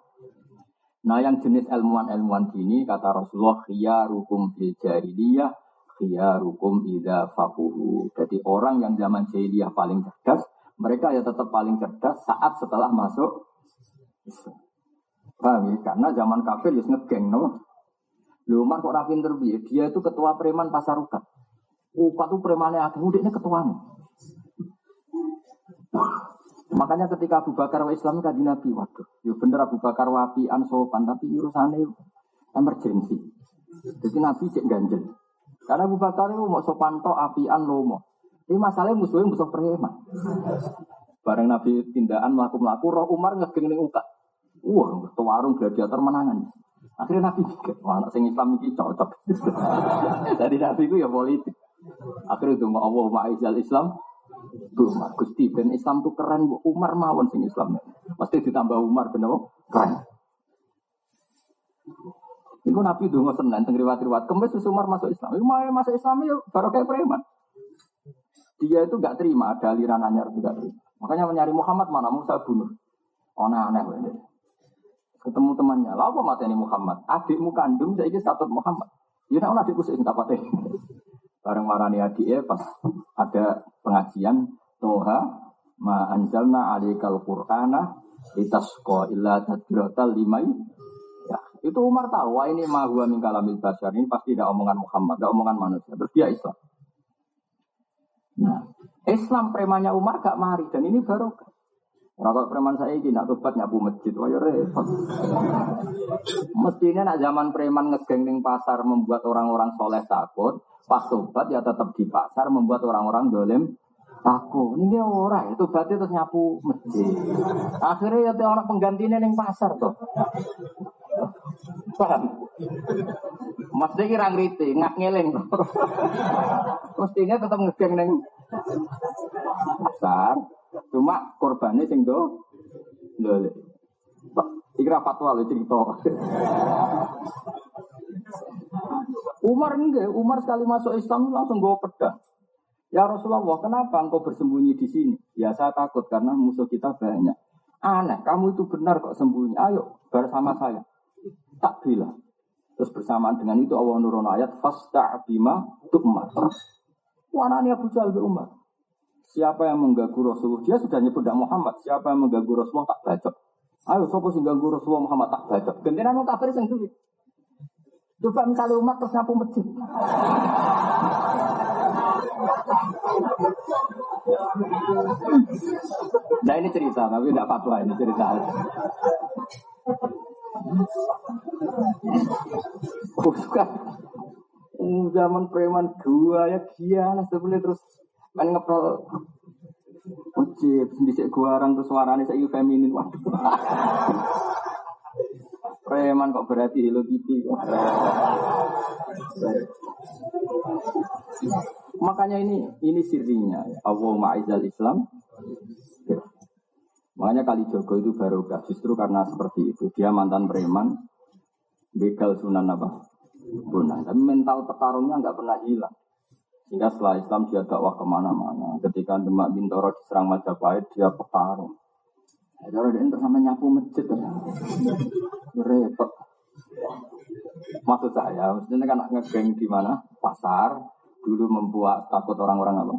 S1: Nah yang jenis ilmuwan-ilmuwan gini kata Rasulullah khiyarukum fil jahiliyah khiyarukum idza faquhu. Jadi orang yang zaman jahiliyah paling cerdas mereka ya tetap paling cerdas saat setelah masuk. Paham ya? Karena zaman kafir ya ngegeng, no? Lu kok rapin terbi, dia itu ketua preman pasar ukat. Ukat tuh premannya ada mudiknya ketuanya. Makanya ketika Abu Bakar wa Islam kan Nabi, waduh, ya bener Abu Bakar wapi sopan, tapi urusannya emergensi. Jadi Nabi cek ganjel. Karena Abu Bakar itu mau sopan to apian lomo. Ini masalahnya musuhnya musuh preman. Bareng Nabi tindakan melaku-melaku, roh Umar ngegeng ning uka. Wah, tuh warung gladiator menangan. Akhirnya Nabi mikir, wah anak sing Islam ini cocok. <laughs> Jadi Nabi itu ya politik. Akhirnya itu Allah ma'izal Islam. Tuh, Gusti ben Islam tuh keren, Umar mawon sing Islam. Pasti ditambah Umar bener keren. Itu Nabi dulu senen teng riwayat-riwayat. Kemis Umar masuk Islam. Iku masuk Islam ya baru kayak preman. Dia itu gak terima, ada aliran anyar itu gak terima. Makanya mencari Muhammad mana Musa bunuh. Aneh-aneh. Ketemu temannya, lalu apa mati ini Muhammad? Adikmu kandung, saya ini status Muhammad. Ya nak adikku sih tak patah. Bareng marani adiknya pas ada pengajian Toha ma anjalna alikal qur'ana litasqa illa tadbiratal limai Ya, itu Umar tahu, wah ini ma huwa min kalamil. Ini pasti tidak omongan Muhammad, tidak omongan manusia. Terus dia Islam. Nah, Islam premannya Umar gak mari dan ini baru Orang preman saya ini nak tobat nyapu masjid, wah ya repot. Mestinya nak zaman preman ngegeng pasar membuat orang-orang soleh takut, pas tobat ya tetap di pasar membuat orang-orang dolem takut. Ini orang itu berarti terus nyapu masjid. Akhirnya ya orang penggantinya ning pasar tuh. Paham? Maksudnya kira ngerti, ngak ngeleng. Mestinya tetap ngegeng neng pasar. Cuma korbannya sing do. Lho. Ikra fatwa lho cerita. Umar enggak, Umar sekali masuk Islam langsung gue pedang. Ya Rasulullah, kenapa engkau bersembunyi di sini? Ya saya takut karena musuh kita banyak. Aneh, kamu itu benar kok sembunyi. Ayo bersama saya. Tak bilang. Terus bersamaan dengan itu Allah nurun ayat fasta bima tukmar. Wanani Abu Jahal Umar. Siapa yang mengganggu Rasulullah? Dia sudah nyebut Muhammad. Siapa yang mengganggu Rasulullah tak bacot. Ayo, siapa sih ganggu Rasulullah Muhammad tak bacot. Gentenan mau kafir sing dulu. Coba misalnya umat terus nyapu masjid. Nah ini cerita, tapi tidak fatwa ini cerita. Bukan. Zaman preman dua ya gila sebenarnya terus main ngepel Ujib, bisa gua orang tuh suaranya saya feminin waduh. Preman kok berarti Hello Kitty kok. Makanya ini ini sirinya. Ya. Allah ma'izal Islam. Ya. Makanya kali Jogo itu barokah. Justru karena seperti itu. Dia mantan preman. Begal sunan apa? Bunah. Tapi mental petarungnya nggak pernah hilang. Sehingga setelah Islam dia dakwah ke mana-mana. Ketika Demak Bintoro diserang Majapahit, dia petarung. Ya, dia terus sama nyapu masjid. Ya. Repot. Maksud saya, maksudnya kan ngegeng di mana? Pasar. Dulu membuat takut orang-orang apa?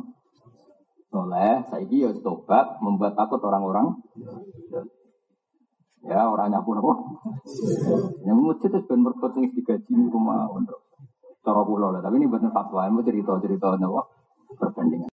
S1: Soleh, saya ya tobat, membuat takut orang-orang. Ya, orang nyapu apa? Yang masjid itu ben merpot yang digaji di rumah untuk cara lah. Tapi ini bukan fatwa, ini cerita-cerita apa? Perbandingan.